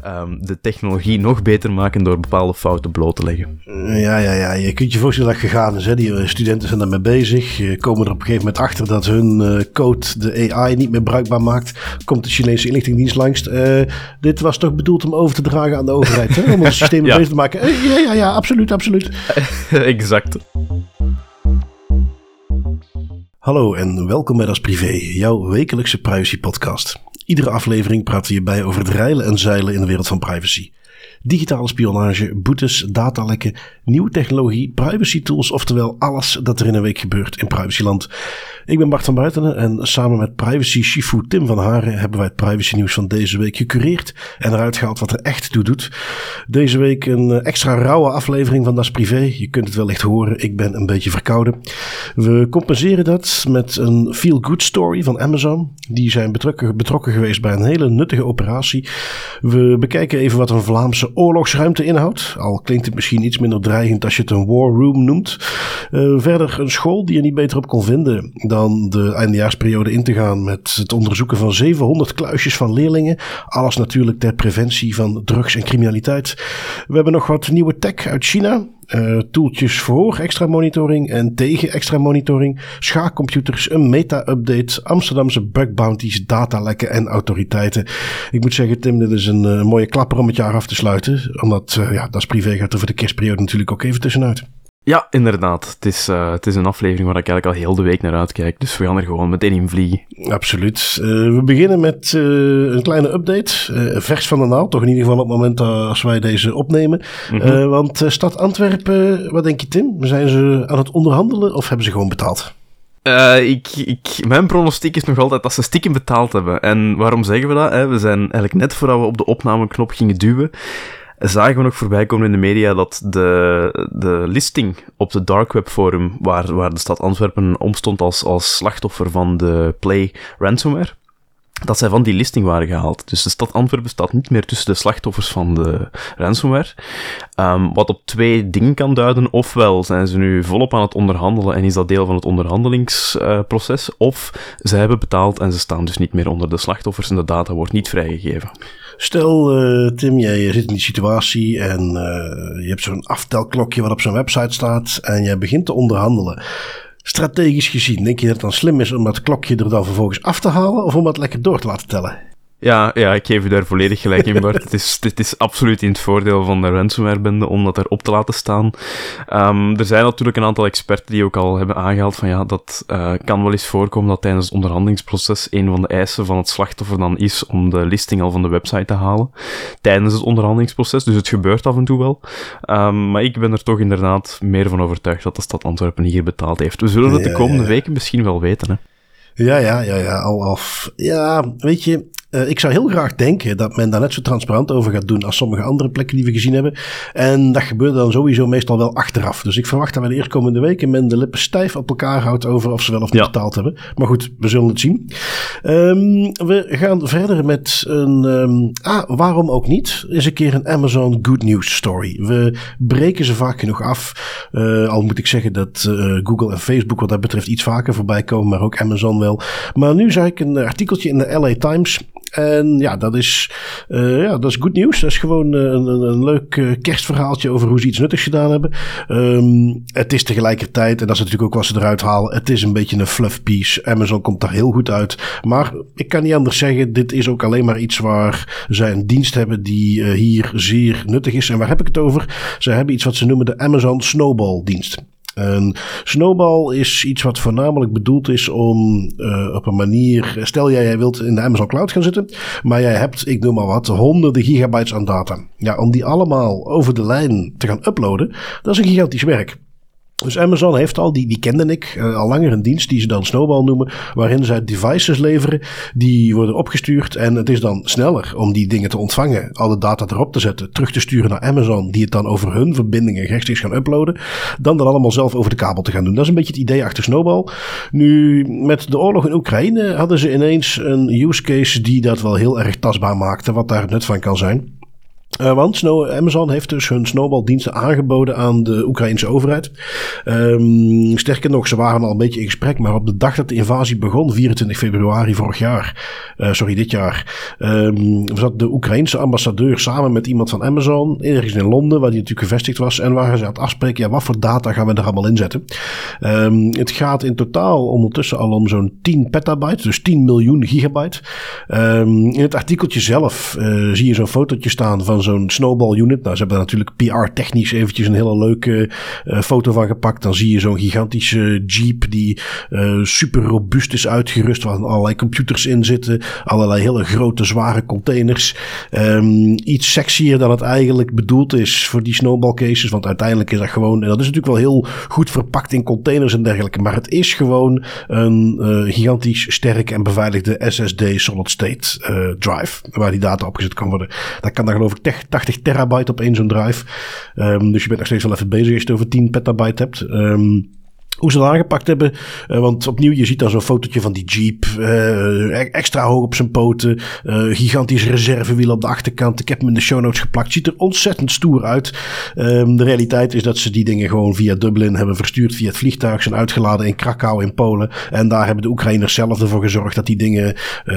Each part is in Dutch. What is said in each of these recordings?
Ehm, de technologie nog beter maken door bepaalde fouten bloot te leggen. Ja, ja, ja. Je kunt je voorstellen dat het gegaan is. Hè? Die eh, studenten zijn daarmee bezig. Je komen er op een gegeven moment achter dat hun uh, code de AI niet meer bruikbaar maakt. Komt de Chinese inlichtingendienst langs. Uh, dit was toch bedoeld om over te dragen aan de overheid, hè? om ons systeem ja. beter te maken. ja, ja, ja, absoluut, absoluut. exact. Hallo en welkom bij Das Privé, jouw wekelijkse privacy podcast. Iedere aflevering praten we hierbij over het reilen en zeilen in de wereld van privacy. Digitale spionage, boetes, datalekken, nieuwe technologie, privacy tools, oftewel alles dat er in een week gebeurt in privacyland. Ik ben Bart van Buitenen en samen met privacy Shifu Tim van Haren hebben wij het privacy nieuws van deze week gecureerd en eruit gehaald wat er echt toe doet. Deze week een extra rauwe aflevering van Das Privé. Je kunt het wellicht horen, ik ben een beetje verkouden. We compenseren dat met een feel-good story van Amazon. Die zijn betrokken, betrokken geweest bij een hele nuttige operatie. We bekijken even wat een Vlaamse oorlogsruimte inhoudt. Al klinkt het misschien iets minder dreigend als je het een war room noemt. Uh, verder een school die je niet beter op kon vinden dan de eindejaarsperiode in te gaan met het onderzoeken van 700 kluisjes van leerlingen. Alles natuurlijk ter preventie van drugs en criminaliteit. We hebben nog wat nieuwe tech uit China. Uh, toeltjes voor extra monitoring en tegen extra monitoring, schaakcomputers, een meta-update, Amsterdamse bug bounties, datalekken en autoriteiten. Ik moet zeggen, Tim, dit is een uh, mooie klapper om het jaar af te sluiten. Omdat, uh, ja, dat is privé, gaat er voor de kerstperiode natuurlijk ook even tussenuit. Ja, inderdaad. Het is, uh, het is een aflevering waar ik eigenlijk al heel de week naar uitkijk. Dus we gaan er gewoon meteen in vliegen. Absoluut. Uh, we beginnen met uh, een kleine update. vers van de naald, toch in ieder geval op het moment als wij deze opnemen. Mm -hmm. want stad Antwerpen, wat denk je Tim? Zijn ze aan het onderhandelen of hebben ze gewoon betaald? ik, ik, mijn pronostiek is nog altijd dat ze stiekem betaald hebben. En waarom zeggen we dat? Hè? We zijn eigenlijk net voordat we op de opnameknop gingen duwen zagen we nog voorbij komen in de media dat de, de listing op de Dark Web Forum, waar, waar de stad Antwerpen omstond als, als slachtoffer van de Play ransomware, dat zij van die listing waren gehaald. Dus de stad Antwerpen staat niet meer tussen de slachtoffers van de ransomware. Um, wat op twee dingen kan duiden. Ofwel zijn ze nu volop aan het onderhandelen en is dat deel van het onderhandelingsproces. Of ze hebben betaald en ze staan dus niet meer onder de slachtoffers en de data wordt niet vrijgegeven. Stel, uh, Tim, jij zit in die situatie en uh, je hebt zo'n aftelklokje wat op zo'n website staat en jij begint te onderhandelen. Strategisch gezien, denk je dat het dan slim is om dat klokje er dan vervolgens af te halen of om dat lekker door te laten tellen? Ja, ja, ik geef u daar volledig gelijk in, Bart. het, is, het is absoluut in het voordeel van de ransomware-bende om dat erop te laten staan. Um, er zijn natuurlijk een aantal experten die ook al hebben aangehaald van ja, dat uh, kan wel eens voorkomen dat tijdens het onderhandelingsproces een van de eisen van het slachtoffer dan is om de listing al van de website te halen. Tijdens het onderhandelingsproces, dus het gebeurt af en toe wel. Um, maar ik ben er toch inderdaad meer van overtuigd dat de stad Antwerpen hier betaald heeft. We zullen het de komende weken misschien wel weten, hè. Ja, ja, ja, ja, al af. Ja, weet je, uh, ik zou heel graag denken dat men daar net zo transparant over gaat doen als sommige andere plekken die we gezien hebben. En dat gebeurt dan sowieso meestal wel achteraf. Dus ik verwacht dat we de eerstkomende weken men de lippen stijf op elkaar houdt over of ze wel of niet ja. betaald hebben. Maar goed, we zullen het zien. Um, we gaan verder met een. Um, ah, waarom ook niet? Is een keer een Amazon Good News Story. We breken ze vaak genoeg af. Uh, al moet ik zeggen dat uh, Google en Facebook wat dat betreft iets vaker voorbij komen, maar ook Amazon wel. Maar nu zag ik een artikeltje in de LA Times. En ja, dat is, uh, ja, dat is goed nieuws. Dat is gewoon uh, een, een, leuk uh, kerstverhaaltje over hoe ze iets nuttigs gedaan hebben. Um, het is tegelijkertijd, en dat is natuurlijk ook wat ze eruit halen, het is een beetje een fluff piece. Amazon komt daar heel goed uit. Maar ik kan niet anders zeggen, dit is ook alleen maar iets waar zij een dienst hebben die hier zeer nuttig is. En waar heb ik het over? Ze hebben iets wat ze noemen de Amazon Snowball dienst. Een snowball is iets wat voornamelijk bedoeld is om uh, op een manier. Stel jij, jij wilt in de Amazon Cloud gaan zitten, maar jij hebt, ik noem maar wat, honderden gigabytes aan data. Ja, om die allemaal over de lijn te gaan uploaden, dat is een gigantisch werk. Dus Amazon heeft al, die, die kende ik, uh, al langer een dienst die ze dan Snowball noemen, waarin zij devices leveren die worden opgestuurd en het is dan sneller om die dingen te ontvangen, alle data erop te zetten, terug te sturen naar Amazon, die het dan over hun verbindingen rechtstreeks gaan uploaden, dan dat allemaal zelf over de kabel te gaan doen. Dat is een beetje het idee achter Snowball. Nu, met de oorlog in Oekraïne hadden ze ineens een use case die dat wel heel erg tastbaar maakte, wat daar het nut van kan zijn. Uh, want Amazon heeft dus hun snowballdiensten aangeboden aan de Oekraïnse overheid. Um, sterker nog, ze waren al een beetje in gesprek, maar op de dag dat de invasie begon, 24 februari vorig jaar, uh, sorry, dit jaar, um, zat de Oekraïnse ambassadeur samen met iemand van Amazon, ergens in Londen, waar die natuurlijk gevestigd was, en waren ze aan het afspreken, ja, wat voor data gaan we er allemaal inzetten. Um, het gaat in totaal ondertussen al om zo'n 10 petabyte, dus 10 miljoen gigabyte. in het artikeltje zelf uh, zie je zo'n fotootje staan van zo'n snowball unit. Nou, ze hebben daar natuurlijk PR-technisch eventjes een hele leuke uh, foto van gepakt. Dan zie je zo'n gigantische jeep die uh, super robuust is uitgerust, waar allerlei computers in zitten, allerlei hele grote zware containers. Um, iets sexier dan het eigenlijk bedoeld is voor die snowball cases, want uiteindelijk is dat gewoon, en dat is natuurlijk wel heel goed verpakt in containers en dergelijke, maar het is gewoon een uh, gigantisch sterk en beveiligde SSD solid state drive, waar die data opgezet kan worden. Dat kan dan geloof ik 80 terabyte op één zo'n drive. Um, dus je bent nog steeds wel even bezig als je het over 10 petabyte hebt. Um, hoe ze dat aangepakt hebben. Uh, want opnieuw, je ziet dan zo'n fotootje van die Jeep. Uh, extra hoog op zijn poten. Uh, gigantisch reservewiel op de achterkant. Ik heb hem in de show notes geplakt. Ziet er ontzettend stoer uit. Um, de realiteit is dat ze die dingen gewoon via Dublin hebben verstuurd. Via het vliegtuig zijn uitgeladen in Krakau in Polen. En daar hebben de Oekraïners zelf ervoor gezorgd dat die dingen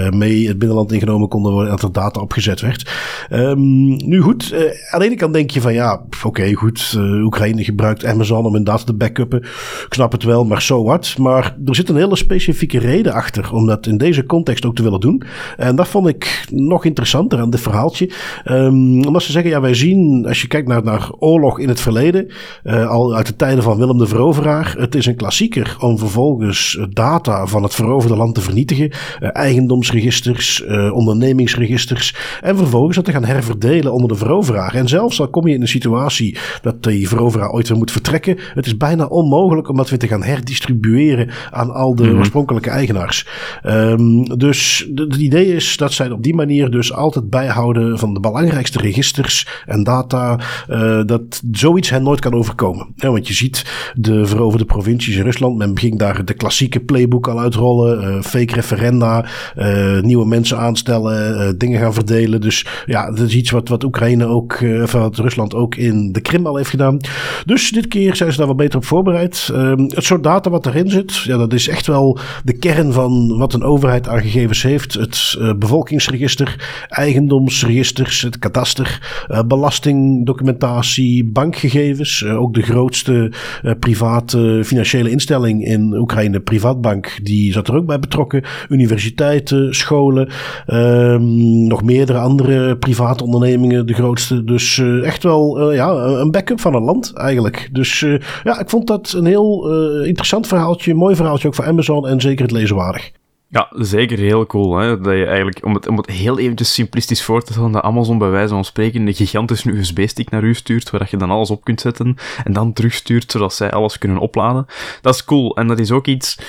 mee het binnenland ingenomen konden worden. En dat er data opgezet werd. Um, nu goed, aan de ene kant denk je van ja, oké goed. Oekraïne gebruikt Amazon om hun data te backuppen. Ik snap het wel, maar zo wat. Maar er zit een hele specifieke reden achter om dat in deze context ook te willen doen. En dat vond ik nog interessanter aan dit verhaaltje. Um, omdat ze zeggen, ja, wij zien, als je kijkt naar, oorlog in het verleden, uh, al uit de tijden van Willem de Veroveraar, het is een klassieker om vervolgens data van het veroverde land te vernietigen. Uh, eigendomsregisters, uh, ondernemingsregisters. En vervolgens dat te gaan herverdelen onder de veroveraar. En zelfs al kom je in een situatie dat die veroveraar ooit weer moet vertrekken, het is bijna onmogelijk om dat weer te gaan herdistribueren aan al de mm -hmm. oorspronkelijke eigenaars. Um, dus het idee is dat zij op die manier dus altijd bijhouden van de belangrijkste registers en data, uh, dat zoiets hen nooit kan overkomen. Ja, want je ziet de veroverde provincies in Rusland, men ging daar de klassieke playbook al uitrollen, uh, fake referenda, uh, nieuwe mensen aanstellen, dingen gaan verdelen. Dus ja, dat is iets wat, wat Oekraïne ook, of wat Rusland ook in de Krim al heeft gedaan. Dus dit keer zijn ze daar wat beter op voorbereid. Um, het soort data wat erin zit, ja, dat is echt wel de kern van wat een overheid aan gegevens heeft. Het uh, bevolkingsregister, eigendomsregisters, het kadaster, uh, belastingdocumentatie, bankgegevens. Uh, ook de grootste private financiële instelling in Oekraïne, Privatbank, die zat er ook bij betrokken. Universiteiten, scholen, um, nog meerdere andere private ondernemingen, de grootste. Dus echt wel ja, een backup van een land eigenlijk. Dus ja, ik vond dat een heel interessant verhaaltje, mooi verhaaltje ook voor Amazon en zeker het lezenwaardig. Ja, zeker heel cool. Hè? Dat je eigenlijk, om het, om het heel eventjes simplistisch voor te stellen, dat Amazon bij wijze van spreken een gigantische USB-stick naar u stuurt, waar je dan alles op kunt zetten en dan terugstuurt, zodat zij alles kunnen opladen. Dat is cool. En dat is ook iets...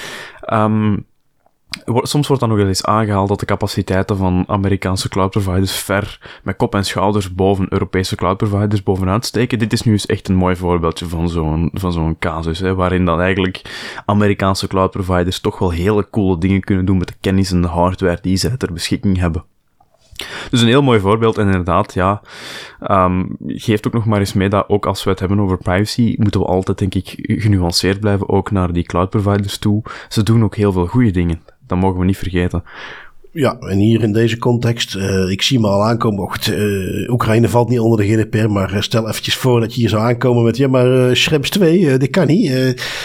Um, Soms wordt dan nog eens aangehaald dat de capaciteiten van Amerikaanse cloud providers ver met kop en schouders boven Europese cloud providers bovenaan steken. Dit is nu eens echt een mooi voorbeeldje van zo'n, van zo'n casus, hè, waarin dan eigenlijk Amerikaanse cloud providers toch wel hele coole dingen kunnen doen met de kennis en de hardware die zij ter beschikking hebben. Dus een heel mooi voorbeeld, en inderdaad, ja, um, geeft ook nog maar eens mee dat ook als we het hebben over privacy, moeten we altijd, denk ik, genuanceerd blijven, ook naar die cloud providers toe. Ze doen ook heel veel goede dingen. Dat mogen we niet vergeten. Ja, en hier in deze context, uh, ik zie me al aankomen. Och, uh, Oekraïne valt niet onder de GDPR, maar uh, stel eventjes voor dat je hier zou aankomen met, ja, maar uh, Schrems 2, dit kan niet.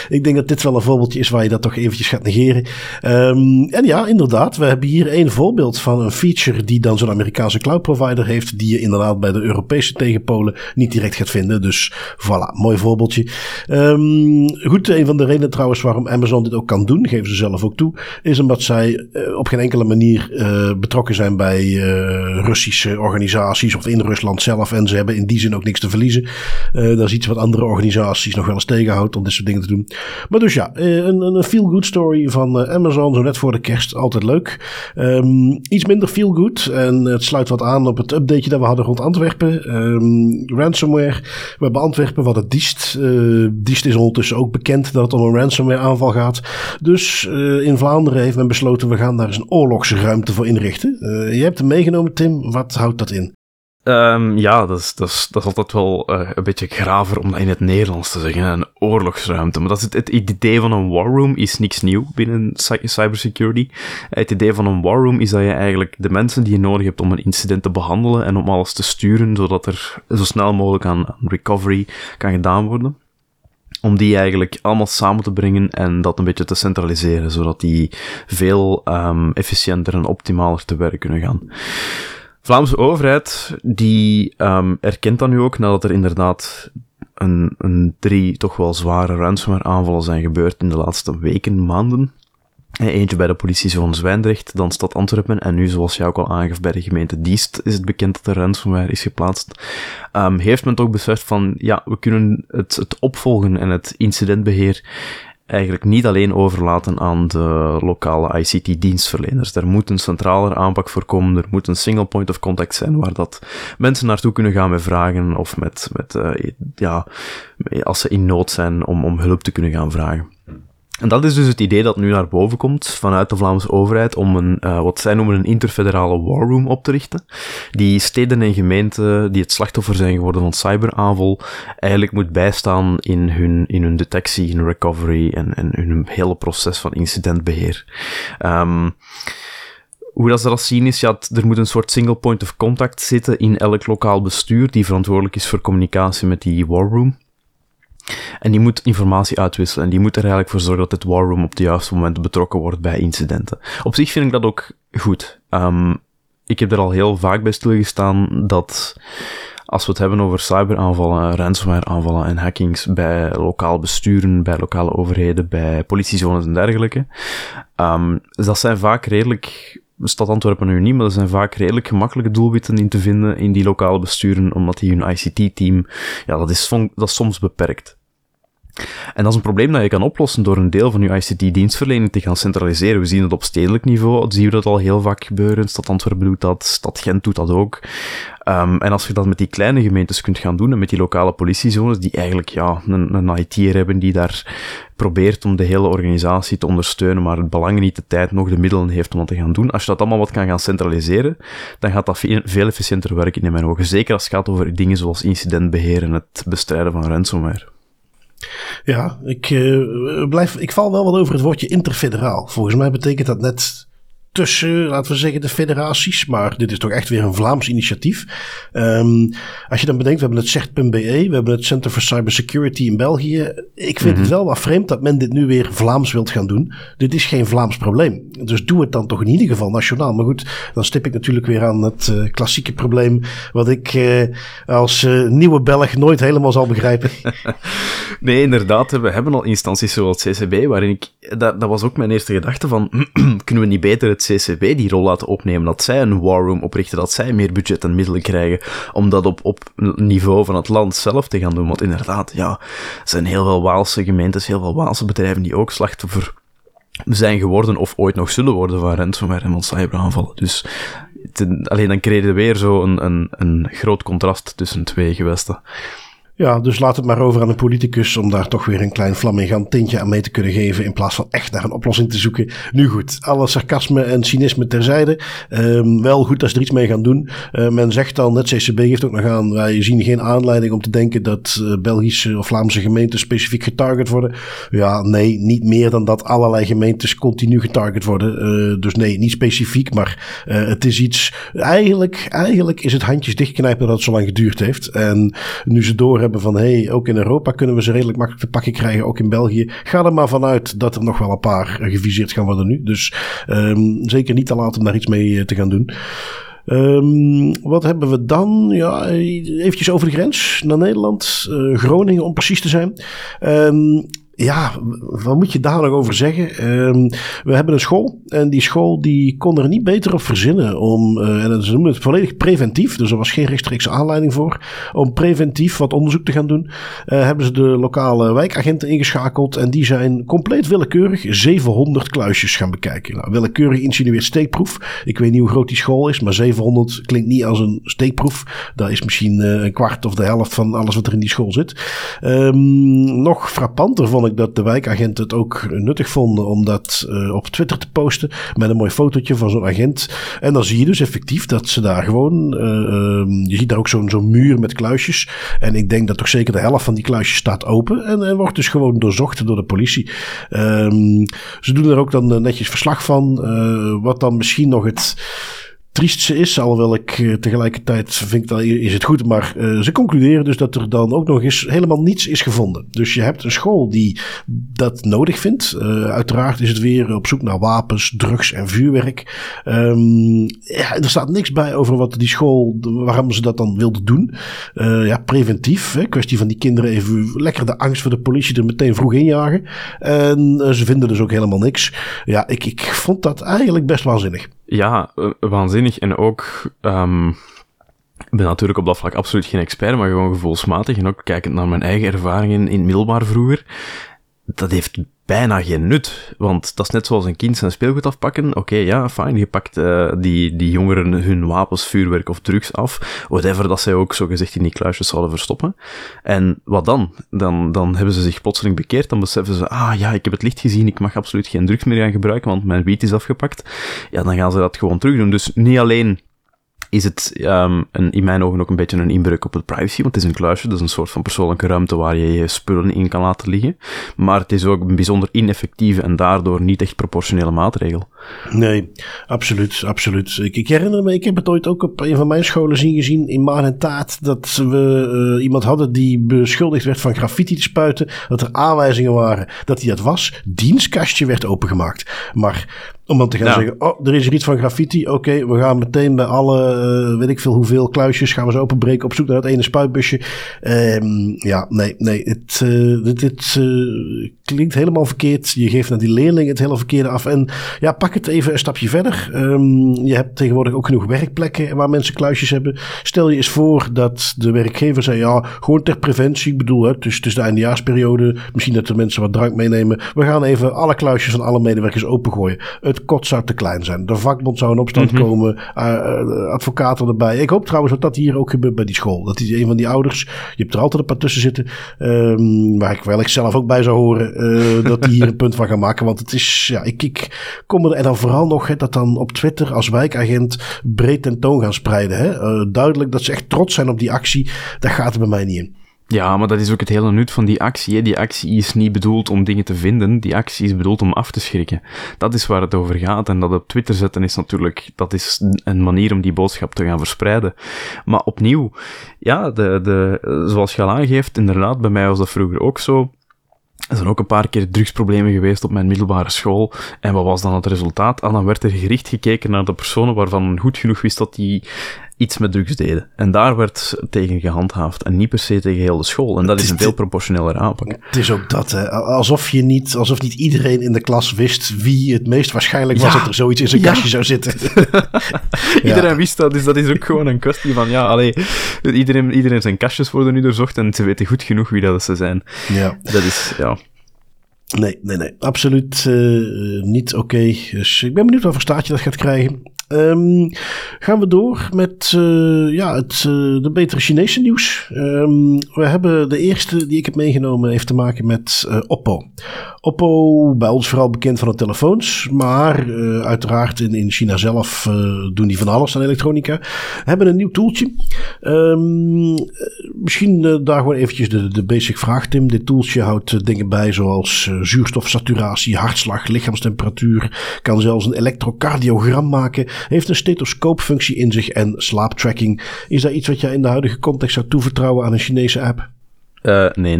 ik denk dat dit wel een voorbeeldje is waar je dat toch eventjes gaat negeren. Um, en ja, inderdaad, we hebben hier een voorbeeld van een feature die dan zo'n Amerikaanse cloud provider heeft, die je inderdaad bij de Europese tegenpolen niet direct gaat vinden. Dus voilà, mooi voorbeeldje. Um, goed, een van de redenen trouwens waarom Amazon dit ook kan doen, geven ze zelf ook toe, is omdat zij op geen enkele manier uh, betrokken zijn bij uh, Russische organisaties of in Rusland zelf. En ze hebben in die zin ook niks te verliezen. Uh, dat is iets wat andere organisaties nog wel eens tegenhoudt om dit soort dingen te doen. Maar dus ja, een, een feel-good story van Amazon, zo net voor de kerst, altijd leuk. Um, iets minder feel-good en het sluit wat aan op het updateje dat we hadden rond Antwerpen. Um, ransomware. We hebben Antwerpen wat het Diest. Diest is ondertussen ook bekend dat het om een ransomware aanval gaat. Dus in Vlaanderen heeft men besloten we gaan daar eens een oorlogsruimte ruimte voor inrichten. Uh, je hebt hem meegenomen, Tim. Wat houdt dat in? Um, ja, dat is, dat, is, dat is altijd wel uh, een beetje graver om dat in het Nederlands te zeggen. Een oorlogsruimte. Maar dat is het, het idee van een war room is niks nieuw binnen cybersecurity. Het idee van een war room is dat je eigenlijk de mensen die je nodig hebt om een incident te behandelen en om alles te sturen, zodat er zo snel mogelijk aan recovery kan gedaan worden om die eigenlijk allemaal samen te brengen en dat een beetje te centraliseren, zodat die veel um, efficiënter en optimaler te werk kunnen gaan. Vlaamse overheid, die um, erkent dat nu ook, nadat er inderdaad een, een drie toch wel zware ransomware aanvallen zijn gebeurd in de laatste weken, maanden. Eentje bij de politiezone Zwijndrecht, dan stad Antwerpen en nu, zoals jij ook al aangaf, bij de gemeente Diest is het bekend dat er ransomware is geplaatst. Um, heeft men toch beseft van, ja, we kunnen het, het opvolgen en het incidentbeheer eigenlijk niet alleen overlaten aan de lokale ICT-dienstverleners. Er moet een centraler aanpak voor komen, er moet een single point of contact zijn waar dat mensen naartoe kunnen gaan met vragen of met, met uh, ja, als ze in nood zijn om, om hulp te kunnen gaan vragen. En dat is dus het idee dat nu naar boven komt vanuit de Vlaamse overheid om een, uh, wat zij noemen een interfederale war room op te richten. Die steden en gemeenten die het slachtoffer zijn geworden van cyberaanval eigenlijk moet bijstaan in hun, in hun detectie, in recovery en, en hun hele proces van incidentbeheer. Um, hoe dat ze dat zien is, ja, er moet een soort single point of contact zitten in elk lokaal bestuur die verantwoordelijk is voor communicatie met die war room. En die moet informatie uitwisselen en die moet er eigenlijk voor zorgen dat het war room op het juiste moment betrokken wordt bij incidenten. Op zich vind ik dat ook goed. Um, ik heb er al heel vaak bij stilgestaan dat als we het hebben over cyberaanvallen, ransomware aanvallen en hackings bij lokaal besturen, bij lokale overheden, bij politiezones en dergelijke, um, dat zijn vaak redelijk stad Antwerpen nu niet, maar er zijn vaak redelijk gemakkelijke doelwitten in te vinden in die lokale besturen, omdat die hun ICT-team, ja, dat is, dat is soms beperkt. En dat is een probleem dat je kan oplossen door een deel van je ICT-dienstverlening te gaan centraliseren. We zien het op stedelijk niveau, zien we dat al heel vaak gebeuren. Stad Antwerpen doet dat, Stad Gent doet dat ook. Um, en als je dat met die kleine gemeentes kunt gaan doen en met die lokale politiezones, die eigenlijk ja, een, een IT'er hebben die daar probeert om de hele organisatie te ondersteunen, maar het belang niet de tijd nog de middelen heeft om dat te gaan doen. Als je dat allemaal wat kan gaan centraliseren, dan gaat dat veel efficiënter werken in mijn ogen. Zeker als het gaat over dingen zoals incidentbeheer en het bestrijden van ransomware. Ja, ik, uh, blijf, ik val wel wat over het woordje interfederaal. Volgens mij betekent dat net tussen, laten we zeggen, de federaties. Maar dit is toch echt weer een Vlaams initiatief. Um, als je dan bedenkt, we hebben het CERT.be, we hebben het Center for Cybersecurity in België. Ik vind het mhm. wel wat vreemd dat men dit nu weer Vlaams wilt gaan doen. Dit is geen Vlaams probleem. Dus doe het dan toch in ieder geval nationaal. Maar goed, dan stip ik natuurlijk weer aan het uh, klassieke probleem. Wat ik uh, als uh, nieuwe Belg nooit helemaal zal begrijpen. nee, inderdaad. We hebben al instanties zoals CCB, waarin ik, dat, dat was ook mijn eerste gedachte van, kunnen we niet beter het CCB die rol laten opnemen, dat zij een war room oprichten, dat zij meer budget en middelen krijgen om dat op, op niveau van het land zelf te gaan doen. Want inderdaad, ja, er zijn heel veel Waalse gemeentes, heel veel Waalse bedrijven die ook slachtoffer zijn geworden of ooit nog zullen worden van ransomware en van cyberaanvallen. Dus alleen dan kreeg je weer zo een, een, een groot contrast tussen twee gewesten. Ja, dus laat het maar over aan de politicus om daar toch weer een klein flamingant tintje aan mee te kunnen geven. In plaats van echt naar een oplossing te zoeken. Nu goed, alle sarcasme en cynisme terzijde. Um, wel goed dat ze er iets mee gaan doen. Uh, men zegt dan, net CCB geeft ook nog aan, wij zien geen aanleiding om te denken dat uh, Belgische of Vlaamse gemeenten specifiek getarget worden. Ja, nee, niet meer dan dat allerlei gemeentes continu getarget worden. Uh, dus nee, niet specifiek, maar het is iets. Eigenlijk, eigenlijk is het handjes dichtknijpen dat het zo lang geduurd heeft. En nu ze door hebben van hey, ook in Europa kunnen we ze redelijk makkelijk te pakken krijgen, ook in België. Ga er maar vanuit dat er nog wel een paar geviseerd gaan worden nu. Dus um, zeker niet te laat om daar iets mee eh, te gaan doen. Um, wat hebben we dan? Ja, eventjes over de grens naar Nederland. Uh, Groningen om precies te zijn. Um, ja, wat moet je daar nog over zeggen? Um, we hebben een school en die school die kon er niet beter op verzinnen om, uh, en ze noemen het volledig preventief, dus er was geen rechtstreekse aanleiding voor, om preventief wat onderzoek te gaan doen. Uh, hebben ze de lokale wijkagenten ingeschakeld en die zijn compleet willekeurig 700 kluisjes gaan bekijken. Nou, willekeurig insinueert steekproef. Ik weet niet hoe groot die school is, maar 700 klinkt niet als een steekproef. Dat is misschien uh, een kwart of de helft van alles wat er in die school zit. Um, nog frappanter vond ik dat de wijkagenten het ook nuttig vonden om dat uh, op Twitter te posten. Met een mooi fotootje van zo'n agent. En dan zie je dus effectief dat ze daar gewoon. Uh, je ziet daar ook zo'n zo'n muur met kluisjes. En ik denk dat toch zeker de helft van die kluisjes staat open. En, en wordt dus gewoon doorzocht door de politie. Um, ze doen er ook dan netjes verslag van. Wat dan misschien nog het triestste is. Alhoewel ik uh, tegelijkertijd vind dat is het goed. Maar uh, ze concluderen dus dat er dan ook nog eens helemaal niets is gevonden. Dus je hebt een school die dat nodig vindt. Uh, uiteraard is het weer op zoek naar wapens, drugs en vuurwerk. Ja, er staat niks bij over wat die school, waarom ze dat dan wilden doen. ja, preventief. Hè, kwestie van die kinderen even lekker de angst voor de politie er meteen vroeg injagen. En ze vinden dus ook helemaal niks. Ja, ik, ik vond dat eigenlijk best waanzinnig. Ja, waanzinnig. En ook, um, ik ben natuurlijk op dat vlak absoluut geen expert, maar gewoon gevoelsmatig. En ook kijkend naar mijn eigen ervaringen in middelbaar vroeger. Dat heeft bijna geen nut. Want dat is net zoals een kind zijn speelgoed afpakken. Oké, ja, fijn. Je pakt uh, die, die jongeren hun wapens, vuurwerk of drugs af. Whatever dat zij ook zo gezegd in die kluisjes zouden verstoppen. En wat dan? dan? Dan hebben ze zich plotseling bekeerd. Dan beseffen ze, ah ja, ik heb het licht gezien. Ik mag absoluut geen drugs meer gaan gebruiken, want mijn wiet is afgepakt. Ja, dan gaan ze dat gewoon terug doen. Dus niet alleen is het een, in mijn ogen ook een beetje een inbreuk op het privacy, want het is een kluisje, dus een soort van persoonlijke ruimte waar je je spullen in kan laten liggen. Maar het is ook een bijzonder ineffectieve en daardoor niet echt proportionele maatregel. Nee, absoluut, absoluut. Ik, herinner me, ik heb het ooit ook op een van mijn scholen zien gezien in Maan en Taat, dat we uh, iemand hadden die beschuldigd werd van graffiti te spuiten, dat er aanwijzingen waren dat hij dat was. Dienstkastje werd opengemaakt. Maar om dan te gaan zeggen, oh, er is er iets van graffiti. Oké, we gaan meteen bij alle, uh, weet ik veel hoeveel kluisjes, gaan we ze openbreken op zoek naar het ene spuitbusje. Um, ja, nee, nee, het, uh, dit, dit uh, klinkt helemaal verkeerd. Je geeft naar die leerling het hele verkeerde af. En ja, pak het even een stapje verder. Um, je hebt tegenwoordig ook genoeg werkplekken waar mensen kluisjes hebben. Stel je eens voor dat de werkgever zei, ja, gewoon ter preventie. Ik bedoel, hè, dus, dus de eindejaarsperiode, misschien dat de mensen wat drank meenemen. We gaan even alle kluisjes van alle medewerkers opengooien. Het kot zou te klein zijn. De vakbond zou in opstand mhm. komen, uh, advocaten erbij. Ik hoop trouwens dat dat hier ook gebeurt bij die school. Dat die een van die ouders, je hebt er altijd een paar tussen zitten, um, waar ik wel ik zelf ook bij zou horen, uh, dat die hier een punt van gaan maken. Want het is, ja, ik, ik kom er, en dan vooral nog hè, dat dan op Twitter als wijkagent breed tentoon gaan spreiden. Hè. Uh, duidelijk dat ze echt trots zijn op die actie, dat gaat er bij mij niet in. Ja, maar dat is ook het hele nut van die actie. Hè. Die actie is niet bedoeld om dingen te vinden. Die actie is bedoeld om af te schrikken. Dat is waar het over gaat. En dat op Twitter zetten is natuurlijk, dat is een manier om die boodschap te gaan verspreiden. Maar opnieuw, ja, de, de, zoals je al aangeeft, inderdaad, bij mij was dat vroeger ook zo. Er zijn ook een paar keer drugsproblemen geweest op mijn middelbare school. En wat was dan het resultaat? Ah, dan werd er gericht gekeken naar de personen waarvan goed genoeg wist dat die iets met drugs deden. En daar werd tegen gehandhaafd. En niet per se tegen heel de school. En dat is, een veel proportioneler aanpak. Het is ook dat, hè. Alsof je niet, alsof niet iedereen in de klas wist wie het meest waarschijnlijk was dat er zoiets in zijn kastje zou zitten. iedereen wist dat, dus dat is ook gewoon een kwestie van, ja, allee, iedereen, iedereen zijn kastjes worden nu doorzocht en ze weten goed genoeg wie dat ze zijn. Ja. Dat is, ja. Nee, nee, nee. Absoluut uh, niet oké. Okay. Dus ik ben benieuwd wat voor staatje dat gaat krijgen. Um, gaan we door met uh, ja, het uh, de betere Chinese nieuws. Um, we hebben de eerste die ik heb meegenomen heeft te maken met uh, Oppo. Oppo, bij ons vooral bekend van de telefoons, maar uiteraard in, in China zelf doen die van alles aan elektronica. Hebben een nieuw toeltje. Um, misschien daar gewoon eventjes de, de basic vraag, Tim. Dit toeltje houdt dingen bij zoals zuurstofsaturatie, hartslag, lichaamstemperatuur. Kan zelfs een elektrocardiogram maken heeft een stethoscoopfunctie in zich en slaaptracking. Is dat iets wat jij in de huidige context zou toevertrouwen aan een Chinese app? Uh, nee.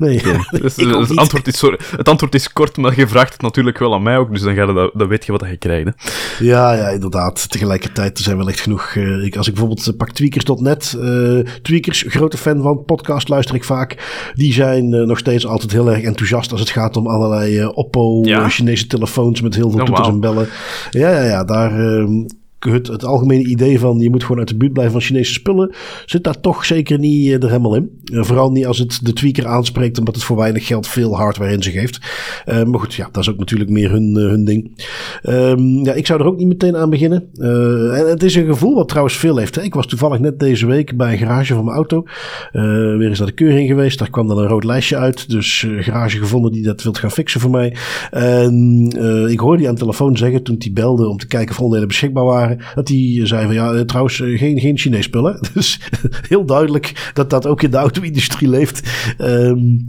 Nee, dus, het, antwoord is, sorry, het antwoord is kort, maar je vraagt het natuurlijk wel aan mij ook, dus dan, ga je dat, dan weet je wat je krijgt. Ja, ja, inderdaad. Tegelijkertijd er zijn wel echt genoeg. Uh, ik, als ik bijvoorbeeld uh, pak tweakers.net, uh, tweakers, grote fan van, podcast luister ik vaak. Die zijn nog steeds altijd heel erg enthousiast als het gaat om allerlei Oppo, Chinese telefoons met heel veel oh, toeters en bellen. Ja, ja, ja, daar ehm, het, algemene idee van je moet gewoon uit de buurt blijven van Chinese spullen, zit daar toch zeker niet uh, er helemaal in. Uh, vooral niet als het de tweaker aanspreekt, omdat het voor weinig geld veel hardware in zich heeft. Uh, maar goed, ja, dat is ook natuurlijk meer hun, hun ding. Um, ja, ik zou er ook niet meteen aan beginnen. en het is een gevoel wat trouwens veel heeft. Ik was toevallig net deze week bij een garage van mijn auto. weer eens naar de keuring geweest. Daar kwam dan een rood lijstje uit. Dus garage gevonden die dat wilt gaan fixen voor mij. En ik hoorde die aan de telefoon zeggen toen hij belde om te kijken of onderdelen beschikbaar waren. Dat hij zei van ja, trouwens geen, geen Chinees spullen. Dus heel duidelijk dat dat ook in de auto-industrie leeft. Um,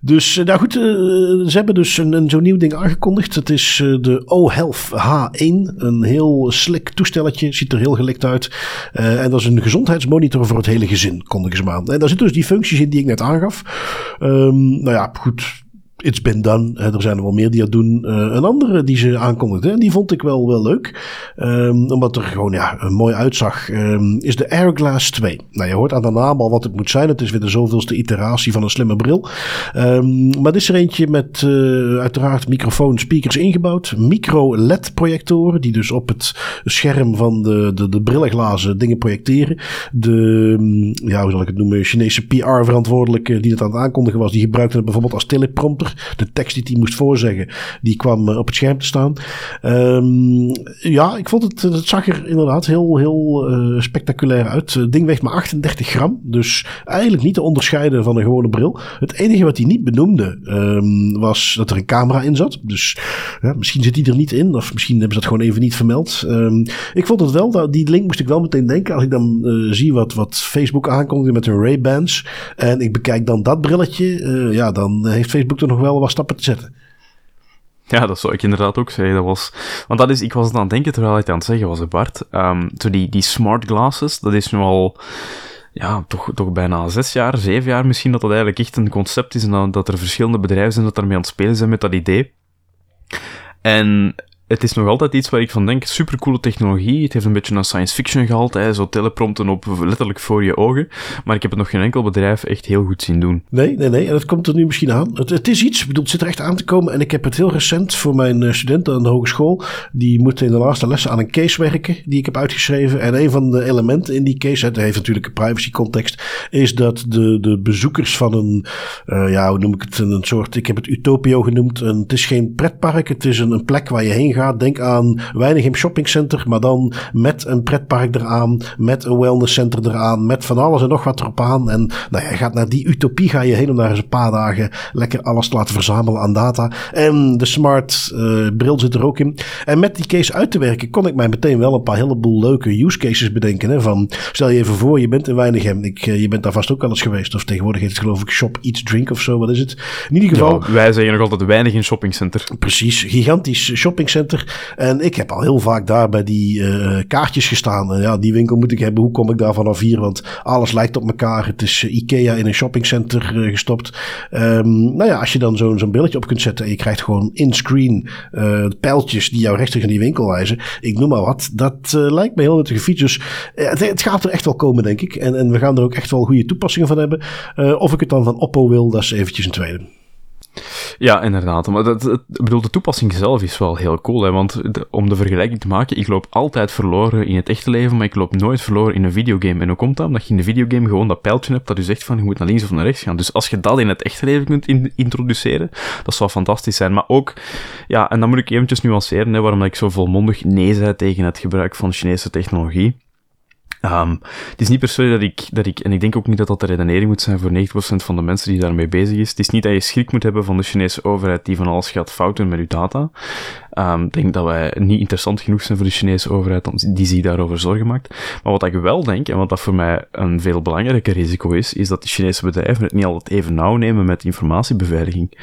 dus nou goed, ze hebben dus een, een zo'n nieuw ding aangekondigd. Het is de O-Health H1. Een heel slick toestelletje. Ziet er heel gelikt uit. En dat is een gezondheidsmonitor voor het hele gezin, kondigen ze maar aan. En daar zitten dus die functies in die ik net aangaf. Um, nou ja, goed It's Been Done. er zijn er wel meer die dat doen. Uh, een andere die ze aankondigden, en die vond ik wel, wel leuk. Um, omdat er gewoon ja, mooi uitzag, um, is de Airglass 2. Nou, je hoort aan de naam al wat het moet zijn. Het is weer de zoveelste iteratie van een slimme bril. Um, maar dit is er eentje met uh, uiteraard microfoon, speakers ingebouwd. Micro-LED-projectoren, die dus op het scherm van de, de, de brillenglazen dingen projecteren. De, ja, hoe zal ik het noemen, Chinese PR-verantwoordelijke die het aan het aankondigen was, die gebruikte het bijvoorbeeld als teleprompter. De tekst die hij moest voorzeggen, die kwam eh, op het scherm te staan. Um, ja, ik vond het, het zag er inderdaad heel, heel uh, spectaculair uit. Het ding weegt maar 38 gram, dus eigenlijk niet te onderscheiden van een gewone bril. Het enige wat hij niet benoemde um, was dat er een camera in zat. Dus ja, misschien zit die er niet in, of misschien hebben ze dat gewoon even niet vermeld. Um, ik vond het wel, die link moest ik wel meteen denken als ik dan uh, zie wat, wat Facebook aankondigde met hun Ray-Bans. En ik bekijk dan dat brilletje, ja, dan heeft Facebook er nog wel wat stappen te zetten. Ja, dat zou ik inderdaad ook zeggen. Dat was, want dat is, ik was het aan het denken terwijl hij het aan het zeggen was, Bart. Um, zo die, die smart glasses, dat is nu al, ja, toch, toch bijna zes jaar, zeven jaar misschien, dat dat eigenlijk echt een concept is en dat, dat er verschillende bedrijven zijn dat daarmee aan het spelen zijn met dat idee. En het is nog altijd iets waar ik van denk, supercoole technologie. Het heeft een beetje een science fiction gehalte, zo teleprompten op letterlijk voor je ogen. Maar ik heb het nog geen enkel bedrijf echt heel goed zien doen. Nee, nee, nee. En dat komt er nu misschien aan. Het, is iets, bedoel, het zit er echt aan te komen. En ik heb het heel recent voor mijn eh, studenten aan de hogeschool. Die moeten in de laatste lessen aan een case werken die ik heb uitgeschreven. En een van de elementen in die case, het heeft natuurlijk een privacy context, is dat de, de bezoekers van een, uh, ja, hoe noem ik het, een soort, ik heb het Utopio genoemd. Het is geen pretpark, het is een, een plek waar je heen gaat Denk aan Weinigem Shopping Center, maar dan met een pretpark eraan, met een wellnesscenter eraan, met van alles en nog wat erop aan. En nou ja, gaat naar die utopie ga je heen om daar eens een paar dagen lekker alles te laten verzamelen aan data. En de smart uh, bril zit er ook in. En met die case uit te werken kon ik mij meteen wel een paar heleboel leuke use cases bedenken. Hè, van, stel je even voor, je bent in Weinigem. Ik, uh, je bent daar vast ook al eens geweest. Of tegenwoordig heet het geloof ik Shop Eat Drink of zo. Wat is het? In ieder geval. Ja, wij zeggen nog altijd weinig in shoppingcenter. Precies. Gigantisch shoppingcenter. En ik heb al heel vaak daar bij die uh, kaartjes gestaan. Ja, die winkel moet ik hebben. Hoe kom ik daar vanaf hier? Want alles lijkt op elkaar. Het is uh, Ikea in een shoppingcenter uh, gestopt. Um, nou ja, als je dan zo'n zo'n billetje op kunt zetten en je krijgt gewoon in-screen pijltjes die jou rechtstreeks naar die winkel wijzen. Ik noem maar wat. Dat lijkt me heel nuttige feature. Dus het, het, gaat er echt wel komen, denk ik. En, en we gaan er ook echt wel goede toepassingen van hebben. of ik het dan van Oppo wil, dat is eventjes een tweede. Ja, inderdaad. Maar dat, het, bedoel, de toepassing zelf is wel heel cool. Hè? Want om de vergelijking te maken, ik loop altijd verloren in het echte leven, maar ik loop nooit verloren in een videogame. En hoe komt dat? Omdat je in de videogame gewoon dat pijltje hebt dat u zegt van je moet naar links of naar rechts gaan. Dus als je dat in het echte leven kunt introduceren, dat zou fantastisch zijn. Maar ook, ja, en dan moet ik eventjes nuanceren hè, waarom ik zo volmondig nee zei tegen het gebruik van Chinese technologie. Um, het is niet per se dat ik, dat ik, en ik denk ook niet dat dat de redenering moet zijn voor 90% van de mensen die daarmee bezig is. Het is niet dat je schrik moet hebben van de Chinese overheid die van alles gaat fouten met uw data. Um, ik denk dat wij niet interessant genoeg zijn voor de Chinese overheid die zich daarover zorgen maakt. Maar wat ik wel denk, en wat dat voor mij een veel belangrijker risico is, is dat de Chinese bedrijven het niet altijd even nauw nemen met informatiebeveiliging.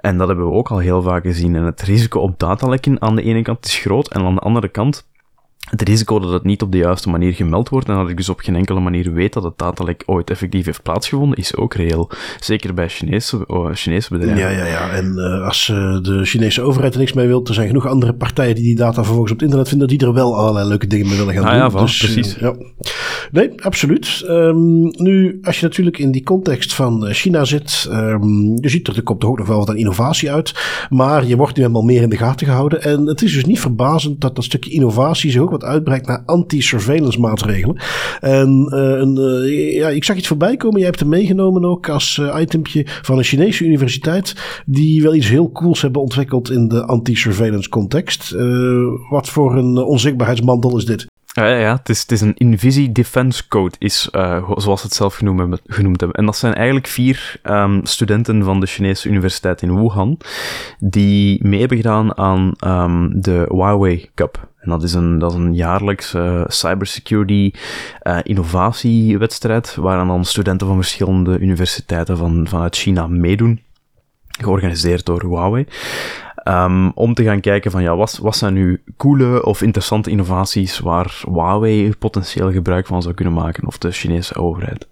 En dat hebben we ook al heel vaak gezien. En het risico op datalekken aan de ene kant is groot, en aan de andere kant het risico dat het niet op de juiste manier gemeld wordt en dat ik dus op geen enkele manier weet dat het datalek ooit effectief heeft plaatsgevonden, is ook reëel. Zeker bij Chinese, oh, Chinese bedrijven. Ja, ja, ja. En uh, als uh, de Chinese overheid er niks mee wil, er zijn genoeg andere partijen die die data vervolgens op het internet vinden, die er wel allerlei leuke dingen mee willen gaan ah, doen. Ja, dus, precies. Uh, ja. Nee, absoluut. Um, nu, als je natuurlijk in die context van China zit, um, je ziet er, er komt ook nog wel wat aan innovatie uit, maar je wordt nu helemaal meer in de gaten gehouden. En het is dus niet verbazend dat dat stukje innovatie zich ook wat uitbreidt naar anti-surveillance maatregelen. En een, ja, ik zag iets voorbij komen. Jij hebt hem meegenomen ook als itempje van een Chinese universiteit. Die wel iets heel cools hebben ontwikkeld in de anti-surveillance context. wat voor een onzichtbaarheidsmantel is dit? Ja, ja, Het, is, het is een Invisi Defense Code, is, uh, zoals ze het zelf genoemd genoemd hebben. En dat zijn eigenlijk vier um, studenten van de Chinese universiteit in Wuhan, die mee hebben gedaan aan um, de Huawei Cup. En dat is een, dat is een jaarlijks uh, cybersecurity uh, innovatiewedstrijd, waaraan dan studenten van verschillende universiteiten van, vanuit China meedoen georganiseerd door Huawei. Um, om te gaan kijken van ja, wat, wat zijn nu coole of interessante innovaties waar Huawei potentieel gebruik van zou kunnen maken, of de Chinese overheid.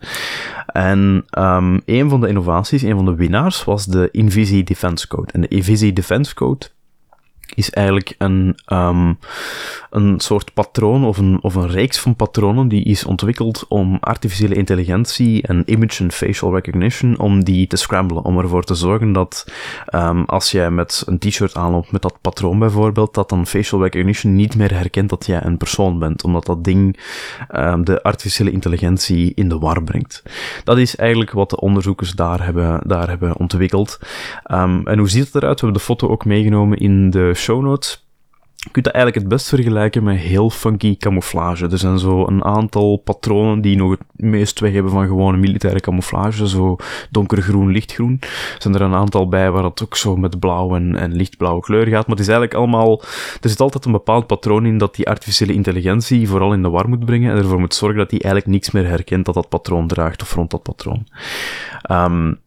En um, een van de innovaties, een van de winnaars, was de Invisi Defense Code. En de Invisi Defense Code is eigenlijk een, um, een soort patroon of een, of een reeks van patronen die is ontwikkeld om artificiële intelligentie en image en facial recognition, om die te scramblen, om ervoor te zorgen dat um, als jij met een t-shirt aanloopt met dat patroon bijvoorbeeld, dat dan facial recognition niet meer herkent dat jij een persoon bent, omdat dat ding um, de artificiële intelligentie in de war brengt. Dat is eigenlijk wat de onderzoekers daar hebben, daar hebben ontwikkeld. en hoe ziet het eruit? We hebben de foto ook meegenomen in de show notes. Je kunt dat eigenlijk het best vergelijken met heel funky camouflage. Er zijn zo een aantal patronen die nog het meest weg hebben van gewone militaire camouflage. Zo donkergroen, lichtgroen. Er zijn er een aantal bij waar het ook zo met blauw en, lichtblauwe kleur gaat. Maar het is eigenlijk allemaal... Er zit altijd een bepaald patroon in dat die artificiële intelligentie vooral in de war moet brengen. En ervoor moet zorgen dat die eigenlijk niks meer herkent dat dat patroon draagt of rond dat patroon. Um,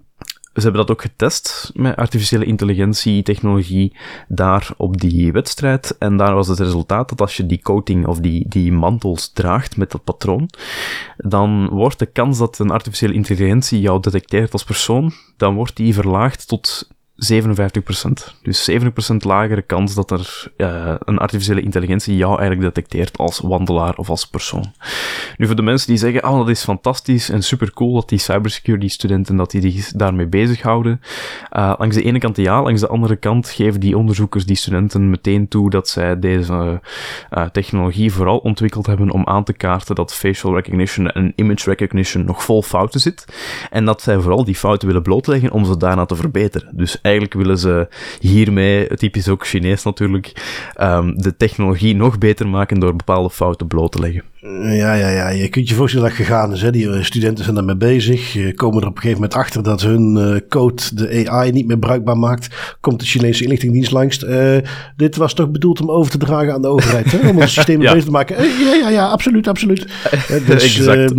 ze hebben dat ook getest met artificiële intelligentie, technologie, daar op die wedstrijd. En daar was het resultaat dat als je die coating of die, die mantels draagt met dat patroon, dan wordt de kans dat een artificiële intelligentie jou detecteert als persoon, dan wordt die verlaagd tot 57%. Dus 7% lagere kans dat er een artificiële intelligentie jou eigenlijk detecteert als wandelaar of als persoon. Nu, voor de mensen die zeggen, oh, dat is fantastisch en super cool dat die cybersecurity studenten dat die zich daarmee bezighouden. Uh, langs de ene kant ja, langs de andere kant geven die onderzoekers die studenten meteen toe dat zij deze uh, technologie vooral ontwikkeld hebben om aan te kaarten dat facial recognition en image recognition nog vol fouten zit. En dat zij vooral die fouten willen blootleggen om ze daarna te verbeteren. Dus eigenlijk willen ze hiermee, typisch ook Chinees natuurlijk, um, de technologie nog beter maken door bepaalde fouten bloot te leggen. Ja, ja, ja. Je kunt je voorstellen dat gegaan is. Hè? Die eh, studenten zijn daarmee bezig. Komen er op een gegeven moment achter dat hun uh, code de AI niet meer bruikbaar maakt. Komt de Chinese inlichtingendienst langs. Uh, dit was toch bedoeld om over te dragen aan de overheid. Hè? Om het systeem ja. beter te maken. ja, ja, ja, absoluut, absoluut. dus, exact.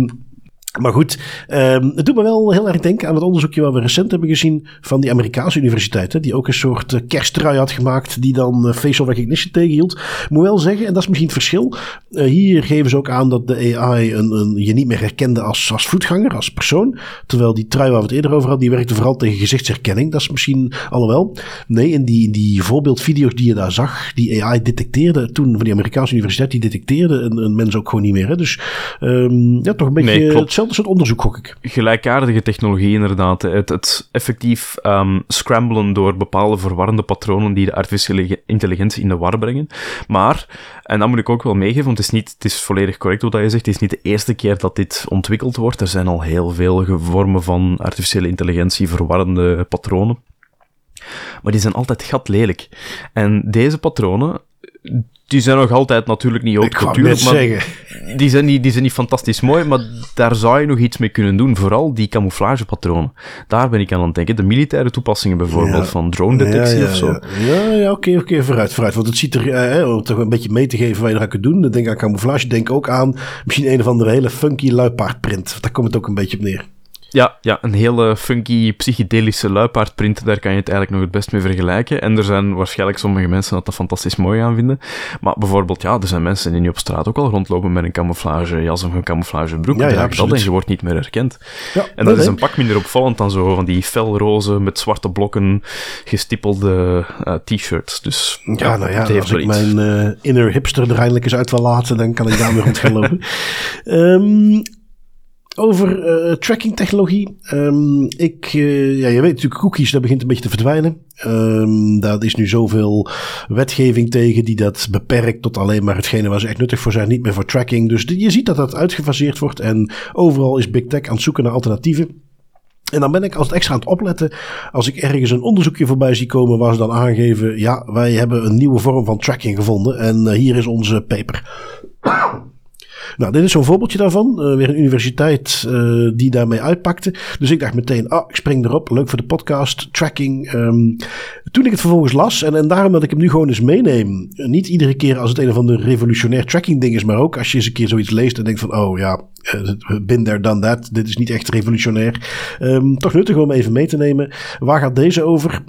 Ehm, maar goed, um, het doet me wel heel erg denken aan het onderzoekje wat we recent hebben gezien van die Amerikaanse universiteit. Die ook een soort uh, kersttrui had gemaakt die dan uh, facial recognition tegenhield. Moet wel zeggen, en dat is misschien het verschil. Uh, hier geven ze ook aan dat de AI een, een, je niet meer herkende als, als voetganger, als persoon. Terwijl die trui waar we het eerder over hadden, die werkte vooral tegen gezichtsherkenning. Dat is misschien alhoewel. Nee, in die, die voorbeeldvideo's die je daar zag, die AI detecteerde toen van die Amerikaanse universiteit, die detecteerde een, een mens ook gewoon niet meer. Hè. Dus um, ja, toch een beetje nee, hetzelfde soort onderzoek, gok ik. Gelijkaardige technologie, inderdaad. Het, het effectief um, scramblen door bepaalde verwarrende patronen die de artificiële intelligentie in de war brengen. Maar, en dat moet ik ook wel meegeven, want het is, niet, het is volledig correct wat je zegt, het is niet de eerste keer dat dit ontwikkeld wordt. Er zijn al heel veel vormen van artificiële intelligentie, verwarrende patronen. Maar die zijn altijd gatlelijk. En deze patronen, die zijn nog altijd natuurlijk niet ook maar zeggen. Die, zijn niet, die zijn niet fantastisch mooi, maar daar zou je nog iets mee kunnen doen. Vooral die camouflagepatronen. Daar ben ik aan aan het denken. De militaire toepassingen bijvoorbeeld, van drone-detectie of zo. Ja, ja, oké, oké, vooruit, vooruit. Want het ziet er, eh, om toch een beetje mee te geven waar je dat kunt doen. Dan denk aan camouflage, denk ook aan misschien een of andere hele funky luipaardprint. Daar komt het ook een beetje op neer. Ja, ja, een hele funky psychedelische luipaardprint, daar kan je het eigenlijk nog het best mee vergelijken. En er zijn waarschijnlijk sommige mensen dat dat fantastisch mooi aan vinden. Maar bijvoorbeeld, ja, er zijn mensen die nu op straat ook al rondlopen met een camouflagejas of een camouflagebroek. Ja, ja, dat en je wordt niet meer herkend. Ja, en dat, is een pak minder opvallend dan zo van die felroze met zwarte blokken gestippelde uh, t-shirts. Dus ja, nou ja, als ik mijn uh, inner hipster er eindelijk eens uit wil laten, dan kan ik daar weer rond gaan lopen. um, over uh, tracking technologie. Um, ik, uh, ja, je weet natuurlijk, cookies, dat begint een beetje te verdwijnen. Um, daar is nu zoveel wetgeving tegen die dat beperkt tot alleen maar hetgene waar ze echt nuttig voor zijn, niet meer voor tracking. Dus je ziet dat dat uitgefaseerd wordt en overal is Big Tech aan het zoeken naar alternatieven. En dan ben ik als het extra aan het opletten als ik ergens een onderzoekje voorbij zie komen waar ze dan aangeven, ja, wij hebben een nieuwe vorm van tracking gevonden en uh, hier is onze paper. Nou, dit is zo'n voorbeeldje daarvan. Uh, weer een universiteit uh, die daarmee uitpakte. Dus ik dacht meteen, ah, ik spring erop. Leuk voor de podcast, tracking. Um, toen ik het vervolgens las, en, en daarom dat ik hem nu gewoon eens meeneem. Niet iedere keer als het een of ander revolutionair tracking ding is, maar ook als je eens een keer zoiets leest en denkt van, oh ja, uh, bin there, done that. Dit is niet echt revolutionair. Um, toch nuttig om even mee te nemen. Waar gaat deze over?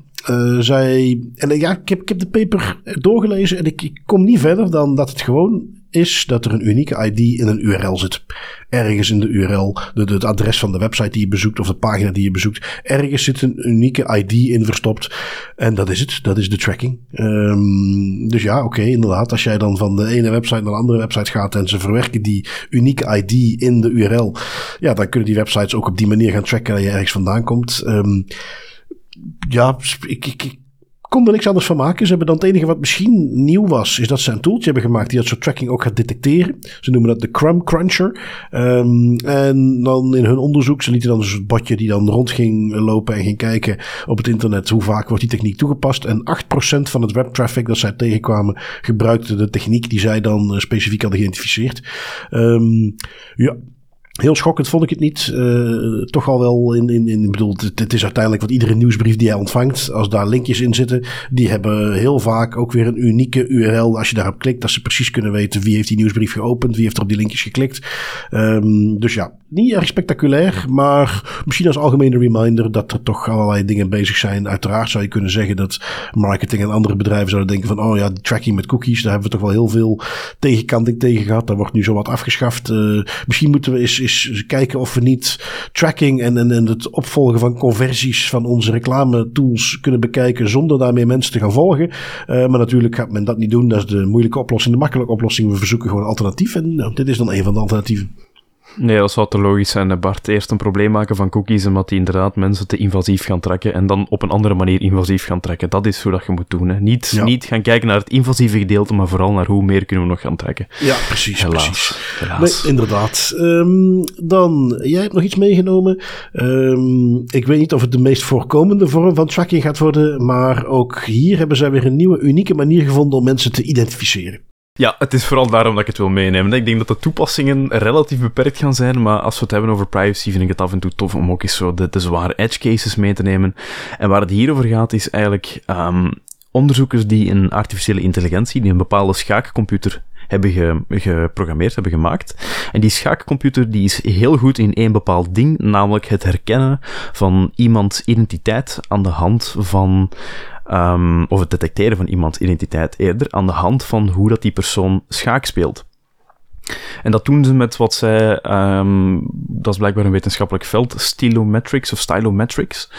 Zij, en ja, ik heb, ik heb de paper doorgelezen en ik, ik kom niet verder dan dat het gewoon is dat er een unieke ID in een URL zit. Ergens in de URL, de, het adres van de website die je bezoekt of de pagina die je bezoekt. Ergens zit een unieke ID in verstopt. En dat is het. Dat is de tracking. Um, dus ja, oké, inderdaad. Als jij dan van de ene website naar de andere website gaat en ze verwerken die unieke ID in de URL. Ja, dan kunnen die websites ook op die manier gaan tracken dat je ergens vandaan komt. Um, ja, ik, ik, ik kon er niks anders van maken. Ze hebben dan het enige wat misschien nieuw was, is dat ze een tooltje hebben gemaakt die dat soort tracking ook gaat detecteren. Ze noemen dat de Crumb Cruncher. Um, en dan in hun onderzoek, ze lieten dan dus een botje die dan rond ging lopen en ging kijken op het internet hoe vaak wordt die techniek toegepast. En 8% van het webtraffic dat zij tegenkwamen gebruikte de techniek die zij dan uh, specifiek hadden geïdentificeerd. Um, ja, Heel schokkend vond ik het niet. Uh, toch al wel in, in, in bedoel, het, is uiteindelijk wat iedere nieuwsbrief die jij ontvangt, als daar linkjes in zitten, die hebben heel vaak ook weer een unieke URL. Als je daarop klikt, dat ze precies kunnen weten wie heeft die nieuwsbrief geopend, wie heeft er op die linkjes geklikt. Um, dus ja, niet erg spectaculair, maar misschien als algemene reminder dat er toch allerlei dingen bezig zijn. Uiteraard zou je kunnen zeggen dat marketing en andere bedrijven zouden denken van, oh ja, tracking met cookies, daar hebben we toch wel heel veel tegenkanting tegen gehad. Daar wordt nu zo wat afgeschaft. Uh, misschien moeten we eens, eens kijken of we niet tracking en, en, en het opvolgen van conversies van onze reclame tools kunnen bekijken zonder daarmee mensen te gaan volgen. Uh, maar natuurlijk gaat men dat niet doen. Dat is de moeilijke oplossing, de makkelijke oplossing. We verzoeken gewoon alternatief en nou, dit is dan een van de alternatieven. Nee, dat zou te logisch zijn, Bart. Eerst een probleem maken van cookies, omdat die inderdaad mensen te invasief gaan trekken en dan op een andere manier invasief gaan trekken. Dat is hoe dat je moet doen. Hè. Niet, niet gaan kijken naar het invasieve gedeelte, maar vooral naar hoe meer kunnen we nog gaan trekken. Ja, precies. Helaas. precies. Helaas. Nee, inderdaad. Um, dan, jij hebt nog iets meegenomen. Um, ik weet niet of het de meest voorkomende vorm van tracking gaat worden, maar ook hier hebben zij weer een nieuwe, unieke manier gevonden om mensen te identificeren. Ja, het is vooral daarom dat ik het wil meenemen. Ik denk dat de toepassingen relatief beperkt gaan zijn, maar als we het hebben over privacy, vind ik het af en toe tof om ook eens zo de, zware edge cases mee te nemen. En waar het hier over gaat, is eigenlijk um, onderzoekers die een artificiële intelligentie, die een bepaalde schaakcomputer hebben ge, geprogrammeerd, hebben gemaakt. En die schaakcomputer die is heel goed in één bepaald ding, namelijk het herkennen van iemands identiteit aan de hand van um, of het detecteren van iemands identiteit eerder, aan de hand van hoe dat die persoon schaak speelt. En dat doen ze met wat zij, um, dat is blijkbaar een wetenschappelijk veld, stylometrics of stylometrics.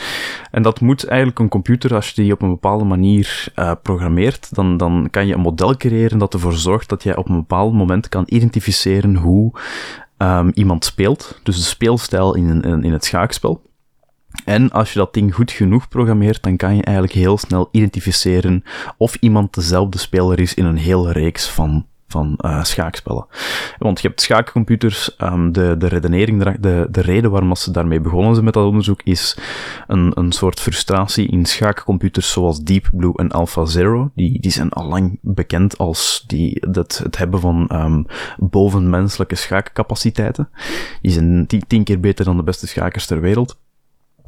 En dat moet eigenlijk een computer, als je die op een bepaalde manier uh, programmeert, dan, dan kan je een model creëren dat ervoor zorgt dat jij op een bepaald moment kan identificeren hoe um, iemand speelt. Dus de speelstijl in, in, in het schaakspel. En als je dat ding goed genoeg programmeert, dan kan je eigenlijk heel snel identificeren of iemand dezelfde speler is in een hele reeks van, van uh, schaakspellen. Want je hebt schaakcomputers, um, de, de redenering, de, de reden waarom ze daarmee begonnen zijn met dat onderzoek, is een, een soort frustratie in schaakcomputers zoals Deep Blue en AlphaZero. Die, die zijn al lang bekend als die, dat, het hebben van um, bovenmenselijke schaakcapaciteiten. Die zijn tien keer beter dan de beste schakers ter wereld.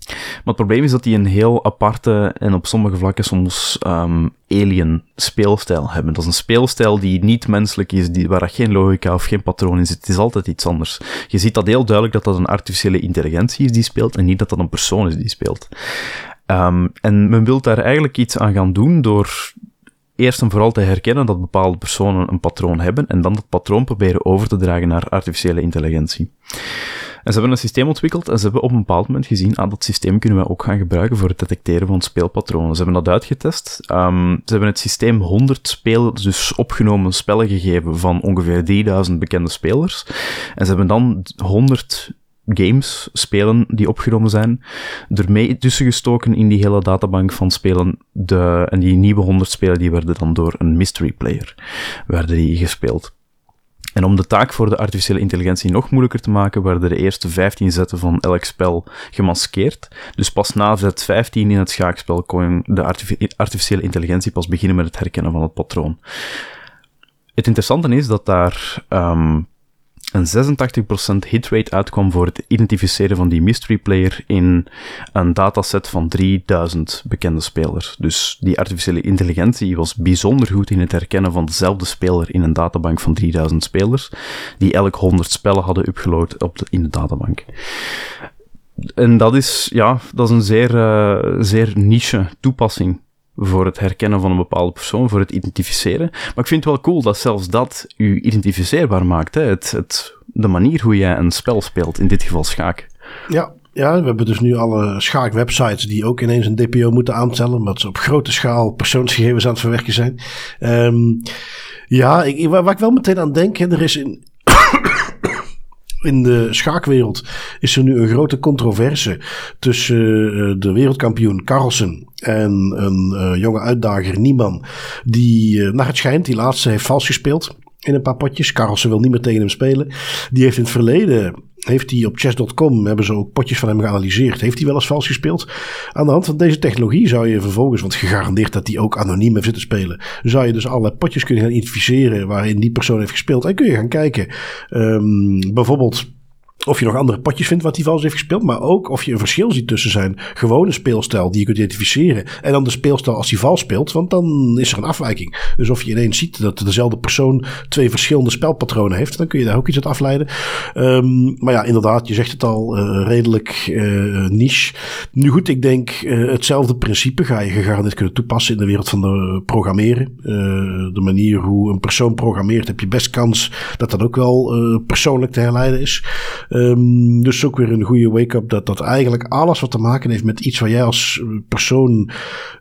Maar het probleem is dat die een heel aparte en op sommige vlakken soms um, alien speelstijl hebben. Dat is een speelstijl die niet menselijk is, die, waar geen logica of geen patroon in zit. Het is altijd iets anders. Je ziet dat heel duidelijk dat dat een artificiële intelligentie is die speelt en niet dat dat een persoon is die speelt. Um, en men wil daar eigenlijk iets aan gaan doen door eerst en vooral te herkennen dat bepaalde personen een patroon hebben en dan dat patroon proberen over te dragen naar artificiële intelligentie. En ze hebben een systeem ontwikkeld en ze hebben op een bepaald moment gezien, ah, dat systeem kunnen we ook gaan gebruiken voor het detecteren van speelpatronen. Ze hebben dat uitgetest. Um, ze hebben het systeem 100 spel, dus opgenomen spellen gegeven van ongeveer 3000 bekende spelers. En ze hebben dan 100 games, spelen die opgenomen zijn, ermee tussen gestoken in die hele databank van spelen. De, en die nieuwe 100 spelen die werden dan door een mystery player werden die gespeeld. En om de taak voor de artificiële intelligentie nog moeilijker te maken, werden de eerste 15 zetten van elk spel gemaskeerd. Dus pas na zet 15 in het schaakspel kon de artificiële intelligentie pas beginnen met het herkennen van het patroon. Het interessante is dat daar um, een 86% hitrate uitkwam voor het identificeren van die mystery player in een dataset van 3000 bekende spelers. Dus die artificiële intelligentie was bijzonder goed in het herkennen van dezelfde speler in een databank van 3000 spelers, die elk 100 spellen hadden upgeload op in de databank. En dat is, ja, dat is een zeer, uh, zeer niche toepassing voor het herkennen van een bepaalde persoon, voor het identificeren. Maar ik vind het wel cool dat zelfs dat u identificeerbaar maakt. Hè? Het, het, de manier hoe jij een spel speelt, in dit geval schaak. Ja, ja, we hebben dus nu alle schaakwebsites die ook ineens een DPO moeten aanstellen, omdat ze op grote schaal persoonsgegevens aan het verwerken zijn. Um, ja, ik, waar, ik wel meteen aan denk, er is in, in de schaakwereld is er nu een grote controverse tussen uh, de wereldkampioen Carlsen en een uh, jonge uitdager Nieman. Die, uh, naar het schijnt, die laatste heeft vals gespeeld in een paar potjes. Carlsen wil niet meer tegen hem spelen. Die heeft in het verleden heeft hij op chess.com, hebben ze ook potjes van hem geanalyseerd. Heeft hij wel eens vals gespeeld? Aan de hand van deze technologie zou je vervolgens, want gegarandeerd dat hij ook anoniem heeft zitten spelen, zou je dus alle potjes kunnen gaan identificeren waarin die persoon heeft gespeeld. En kun je gaan kijken, um, bijvoorbeeld of je nog andere potjes vindt wat hij vals heeft gespeeld. Maar ook of je een verschil ziet tussen zijn gewone speelstijl die je kunt identificeren. En dan de speelstijl als hij vals speelt. Want dan is er een afwijking. Dus of je ineens ziet dat dezelfde persoon twee verschillende spelpatronen heeft. Dan kun je daar ook iets uit afleiden. Um, maar ja, inderdaad, je zegt het al, uh, redelijk uh, niche. Nu goed, ik denk uh, hetzelfde principe ga je gegarandeerd kunnen toepassen in de wereld van de programmeren. de manier hoe een persoon programmeert, heb je best kans dat dat ook wel persoonlijk te herleiden is. Um, dus ook weer een goede wake-up dat dat eigenlijk alles wat te maken heeft met iets waar jij als persoon,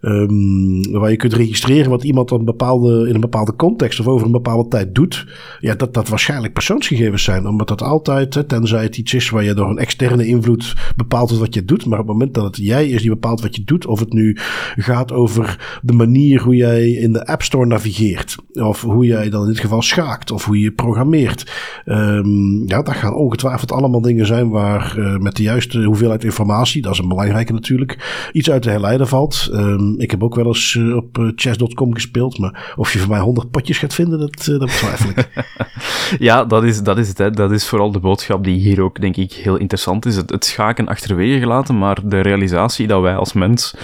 um, waar je kunt registreren wat iemand een bepaalde, in een bepaalde context of over een bepaalde tijd doet, ja, dat dat waarschijnlijk persoonsgegevens zijn. Omdat dat altijd, tenzij het iets is waar je door een externe invloed bepaalt wat je doet, maar op het moment dat het jij is die bepaalt wat je doet, of het nu gaat over de manier hoe jij in de App Store navigeert, of hoe jij dan in dit geval schaakt, of hoe je programmeert, um, ja, dat gaan ongetwijfeld allemaal dingen zijn waar uh, met de juiste hoeveelheid informatie, dat is een belangrijke natuurlijk, iets uit te herleiden valt. Um, ik heb ook wel eens uh, op uh, chess.com gespeeld, maar of je voor mij 100 potjes gaat vinden, dat, dat betwijfel ik. ja, dat is, dat is het. Hè. Dat is vooral de boodschap die hier ook, denk ik, heel interessant is. Het, schaken achterwege gelaten, maar de realisatie dat wij als mens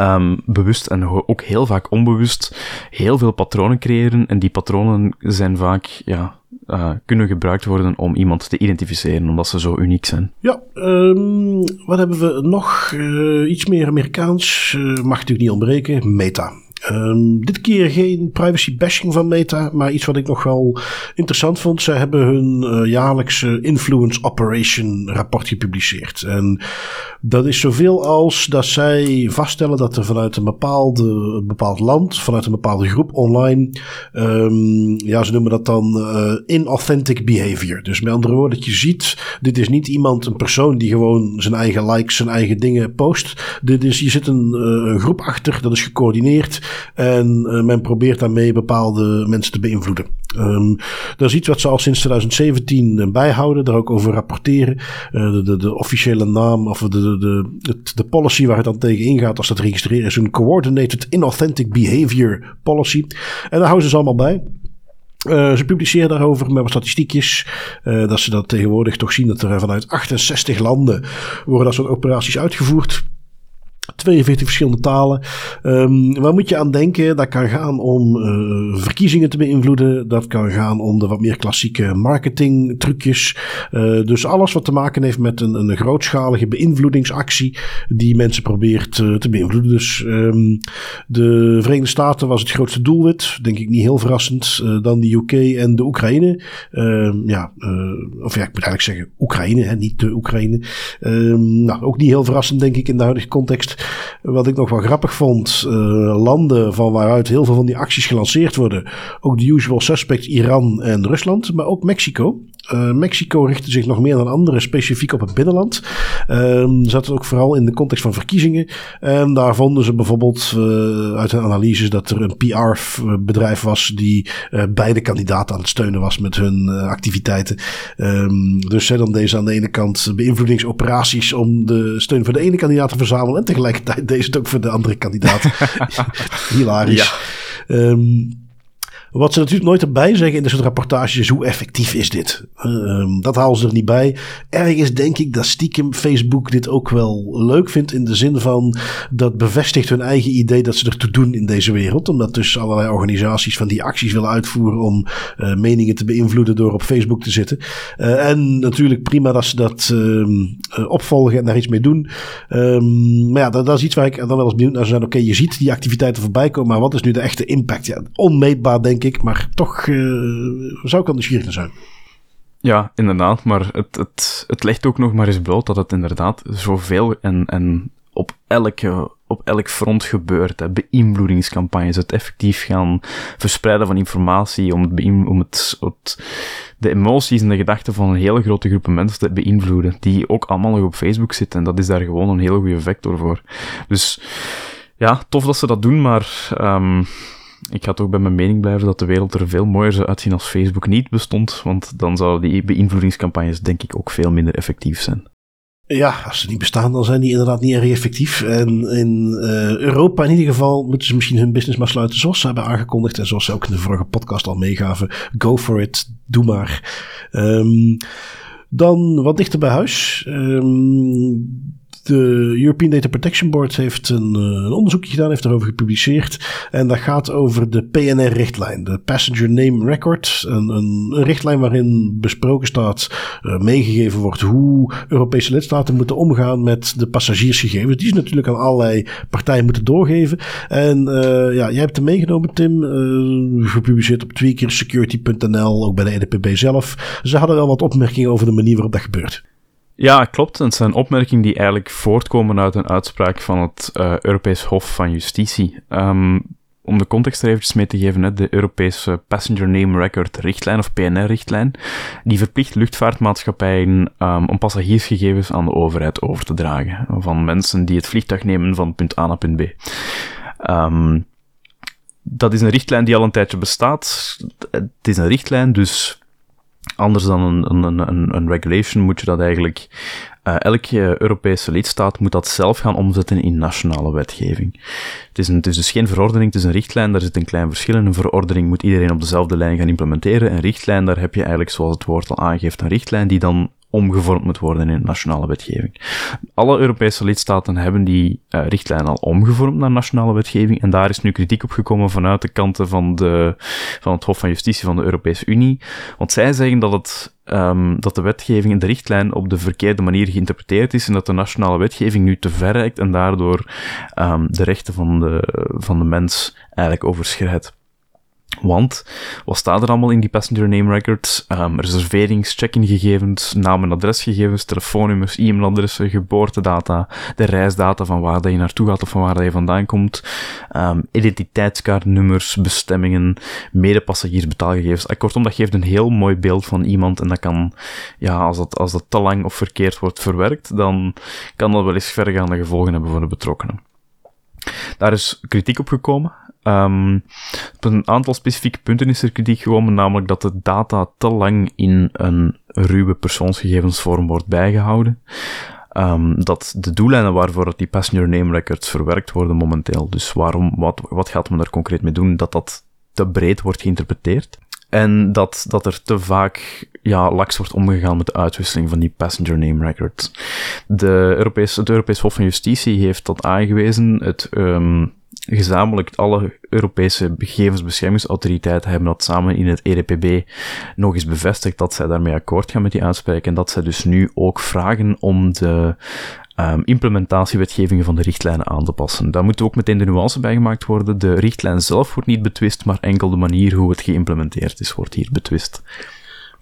um, bewust en ook heel vaak onbewust heel veel patronen creëren. En die patronen zijn vaak, ja, uh, kunnen gebruikt worden om iemand te identificeren, omdat ze zo uniek zijn. Ja, um, wat hebben we nog? Uh, iets meer Amerikaans, uh, mag natuurlijk niet ontbreken. Meta. Um, dit keer geen privacy bashing van Meta, maar iets wat ik nog wel interessant vond. Ze hebben hun uh, jaarlijkse Influence Operation rapport gepubliceerd. En dat is zoveel als dat zij vaststellen dat er vanuit een, bepaalde, bepaald land, vanuit een bepaalde groep online, um, ja, ze noemen dat dan uh, inauthentic behavior. Dus met andere woorden, dat je ziet, dit is niet iemand, een persoon die gewoon zijn eigen likes, zijn eigen dingen post. Dit is, hier zit een, uh, een groep achter, dat is gecoördineerd. En uh, men probeert daarmee bepaalde mensen te beïnvloeden. Um, dat is iets wat ze al sinds 2017 bijhouden, daar ook over rapporteren. Uh, de, de, de, officiële naam of de, de, de, policy waar het dan tegen ingaat als dat registreren is een Coordinated Inauthentic Behavior Policy. En daar houden ze ze allemaal bij. Ze publiceren daarover met wat statistiekjes. Dat ze dat tegenwoordig toch zien dat er vanuit 68 landen worden dat soort operaties uitgevoerd. 42 verschillende talen. Um, waar moet je aan denken? Dat kan gaan om uh, verkiezingen te beïnvloeden. Dat kan gaan om de wat meer klassieke marketing trucjes. Uh, dus alles wat te maken heeft met een, een grootschalige beïnvloedingsactie die mensen probeert uh, te beïnvloeden. Dus um, de Verenigde Staten was het grootste doelwit. Denk ik niet heel verrassend. dan de UK en de Oekraïne. Ehm, ja, of ja, ik moet eigenlijk zeggen Oekraïne, hè, niet de Oekraïne. nou, ook niet heel verrassend denk ik in de huidige context. Wat ik nog wel grappig vond, uh, landen van waaruit heel veel van die acties gelanceerd worden. Ook de usual suspects Iran en Rusland, maar ook Mexico. Mexico richtte zich nog meer dan andere specifiek op het binnenland. Um, zat het ook vooral in de context van verkiezingen. En daar vonden ze bijvoorbeeld uit hun analyses dat er een PR-bedrijf was die beide kandidaten aan het steunen was met hun activiteiten. Um, dus zij dan deze aan de ene kant beïnvloedingsoperaties om de steun voor de ene kandidaat te verzamelen en tegelijkertijd deze het ook voor de andere kandidaat. Hilarisch. Ja. Um, wat ze natuurlijk nooit erbij zeggen in dit soort rapportages is hoe effectief is dit. Um, dat halen ze er niet bij. Ergens denk ik dat stiekem Facebook dit ook wel leuk vindt in de zin van dat bevestigt hun eigen idee dat ze ertoe doen in deze wereld. Omdat dus allerlei organisaties van die acties willen uitvoeren om uh, meningen te beïnvloeden door op Facebook te zitten. Uh, en natuurlijk prima dat ze dat um, opvolgen en daar iets mee doen. Um, maar ja, dat, is iets waar ik dan wel eens benieuwd naar zijn. Oké, je ziet die activiteiten voorbij komen, maar wat is nu de echte impact? Ja, onmeetbaar denk ik. Maar toch uh, zou ik nieuwsgierig zijn. Ja, inderdaad. Maar het, het, het legt ook nog maar eens bloot dat het inderdaad zoveel en, en op, elke, op elk front gebeurt. Hè. Beïnvloedingscampagnes, het effectief gaan verspreiden van informatie om, het, om het, de emoties en de gedachten van een hele grote groep mensen te beïnvloeden. Die ook allemaal nog op Facebook zitten. En dat is daar gewoon een hele goede vector voor. Dus ja, tof dat ze dat doen, maar um, ik ga toch bij mijn mening blijven dat de wereld er veel mooier zou uitzien als Facebook niet bestond, want dan zouden die beïnvloedingscampagnes denk ik ook veel minder effectief zijn. Ja, als ze niet bestaan, dan zijn die inderdaad niet erg effectief. En in uh, Europa in ieder geval moeten ze misschien hun business maar sluiten zoals ze hebben aangekondigd. En zoals ze ook in de vorige podcast al meegaven. Go for it, doe maar. Um, dan wat dichter bij huis. Um, de European Data Protection Board heeft een, eh, een, onderzoekje gedaan, heeft erover gepubliceerd. En dat gaat over de PNR-richtlijn, de Passenger Name Record. Een, een, richtlijn waarin besproken staat, uh, meegegeven wordt hoe Europese lidstaten moeten omgaan met de passagiersgegevens. Die ze natuurlijk aan allerlei partijen moeten doorgeven. En uh, ja, jij hebt hem meegenomen, Tim. gepubliceerd op tweakersecurity.nl, ook bij de EDPB zelf. Ze hadden wel wat opmerkingen over de manier waarop dat gebeurt. Ja, klopt. Het zijn opmerkingen die eigenlijk voortkomen uit een uitspraak van het uh, Europees Hof van Justitie. Um, om de context er eventjes mee te geven, de Europese Passenger Name Record richtlijn of PNR-richtlijn, die verplicht luchtvaartmaatschappijen um, om passagiersgegevens aan de overheid over te dragen. Van mensen die het vliegtuig nemen van punt A naar punt B. Um, dat is een richtlijn die al een tijdje bestaat. Het is een richtlijn, dus anders dan een, een, een, een regulation moet je dat eigenlijk uh, elke Europese lidstaat moet dat zelf gaan omzetten in nationale wetgeving. Het is, het is dus geen verordening, het is een richtlijn, daar zit een klein verschil in. Een verordening moet iedereen op dezelfde lijn gaan implementeren. Een richtlijn, daar heb je eigenlijk, zoals het woord al aangeeft, een richtlijn die dan omgevormd moet worden in nationale wetgeving. Alle Europese lidstaten hebben die uh, richtlijn al omgevormd naar nationale wetgeving en daar is nu kritiek op gekomen vanuit de kanten van, de, van het Hof van Justitie van de Europese Unie. Want zij zeggen dat, het, um, dat de wetgeving en de richtlijn op de verkeerde manier geïnterpreteerd is en dat de nationale wetgeving nu te ver reikt en daardoor um, de rechten van de, van de mens eigenlijk overschrijdt. Want, wat staat er allemaal in die passenger name records? Um, reserverings, check-in gegevens, naam en adresgegevens, telefoonnummers, e-mailadressen, geboortedata, de reisdata van waar dat je naartoe gaat of van waar dat je vandaan komt, um, identiteitskaartnummers, bestemmingen, medepassagiers Kortom, dat geeft een heel mooi beeld van iemand en dat kan, ja, als dat, als dat te lang of verkeerd wordt verwerkt, dan kan dat wel eens vergaande gevolgen hebben voor de betrokkenen. Daar is kritiek op gekomen. Um, op een aantal specifieke punten is er kritiek gekomen, namelijk dat de data te lang in een ruwe persoonsgegevensvorm wordt bijgehouden. Um, dat de doeleinden waarvoor die passenger name records verwerkt worden momenteel, dus waarom, wat, wat gaat men daar concreet mee doen, dat dat te breed wordt geïnterpreteerd. En dat, dat er te vaak ja, laks wordt omgegaan met de uitwisseling van die passenger name records. De Europees, het Europees Hof van Justitie heeft dat aangewezen. Het um, gezamenlijk alle Europese gegevensbeschermingsautoriteiten hebben dat samen in het EDPB nog eens bevestigd dat zij daarmee akkoord gaan met die uitspraak en dat zij dus nu ook vragen om de um, implementatiewetgevingen van de richtlijnen aan te passen. Daar moet ook meteen de nuance bij gemaakt worden. De richtlijn zelf wordt niet betwist, maar enkel de manier hoe het geïmplementeerd is, wordt hier betwist.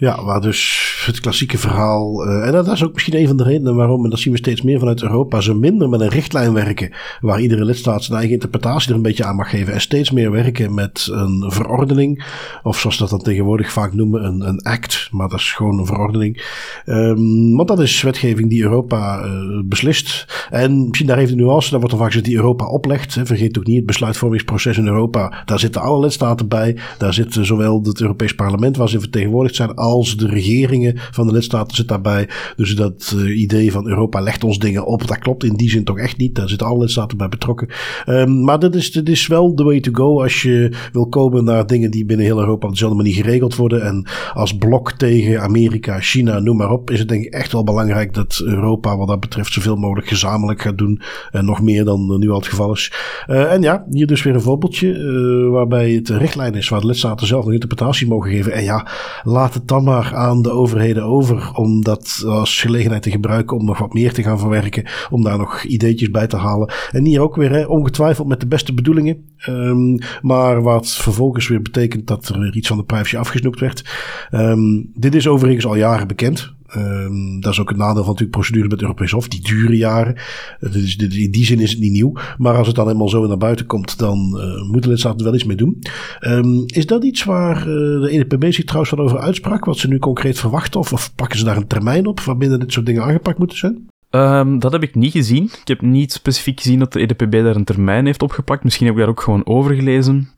Ja, waar dus het klassieke verhaal. Uh, en dat is ook misschien een van de redenen waarom, en dat zien we steeds meer vanuit Europa, ze minder met een richtlijn werken. Waar iedere lidstaat zijn eigen interpretatie er een beetje aan mag geven. En steeds meer werken met een verordening. Of zoals dat dan tegenwoordig vaak noemen, een, een act. Maar dat is gewoon een verordening. Um, want dat is wetgeving die Europa uh, beslist. En misschien daar even de nuance, daar wordt dan vaak gezegd die Europa oplegt. Vergeet ook niet het besluitvormingsproces in Europa. Daar zitten alle lidstaten bij. Daar zit zowel het Europees Parlement waar ze vertegenwoordigd zijn, als de regeringen van de lidstaten zit daarbij. Dus dat uh, idee van Europa legt ons dingen op, dat klopt in die zin toch echt niet. Daar zitten alle lidstaten bij betrokken. Um, maar dit is, dit is wel the way to go als je wil komen naar dingen die binnen heel Europa op dezelfde manier geregeld worden. En als blok tegen Amerika, China, noem maar op, is het denk ik echt wel belangrijk dat Europa wat dat betreft zoveel mogelijk gezamenlijk gaat doen. En nog meer dan nu al het geval is. Uh, en ja, hier dus weer een voorbeeldje waarbij het richtlijn is waar de lidstaten zelf een interpretatie mogen geven. En ja, laat het dan maar aan de overheden over om dat als gelegenheid te gebruiken om nog wat meer te gaan verwerken. Om daar nog ideetjes bij te halen. En hier ook weer, hè, ongetwijfeld met de beste bedoelingen. Um, maar wat vervolgens weer betekent dat er iets van de privacy afgesnoept werd. Um, dit is overigens al jaren bekend. Um, dat is ook het nadeel van natuurlijk procedure met Europees Hof. Die duren jaren. Dus in die zin is het niet nieuw. Maar als het dan eenmaal zo naar buiten komt, dan uh, moeten lidstaten wel iets mee doen. Um, is dat iets waar uh, de EDPB zich trouwens van over uitsprak? Wat ze nu concreet verwachten? Of, of pakken ze daar een termijn op waarbinnen dit soort dingen aangepakt moeten zijn? Um, dat heb ik niet gezien. Ik heb niet specifiek gezien dat de EDPB daar een termijn heeft opgepakt. Misschien heb ik daar ook gewoon over gelezen.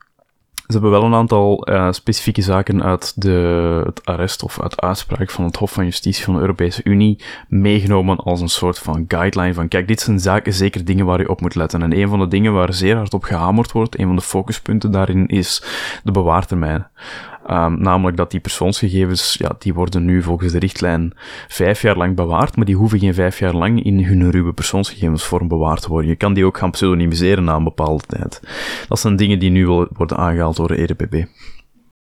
Ze hebben wel een aantal uh, specifieke zaken uit de, het arrest of uit uitspraak van het Hof van Justitie van de Europese Unie meegenomen als een soort van guideline van kijk, dit zijn zaken, zeker dingen waar je op moet letten. En een van de dingen waar zeer hard op gehamerd wordt, een van de focuspunten daarin is de bewaartermijn. Um, namelijk dat die persoonsgegevens, ja, die worden nu volgens de richtlijn vijf jaar lang bewaard, maar die hoeven geen vijf jaar lang in hun ruwe persoonsgegevensvorm bewaard te worden. Je kan die ook gaan pseudonymiseren na een bepaalde tijd. Dat zijn dingen die nu worden aangehaald door de EDPB.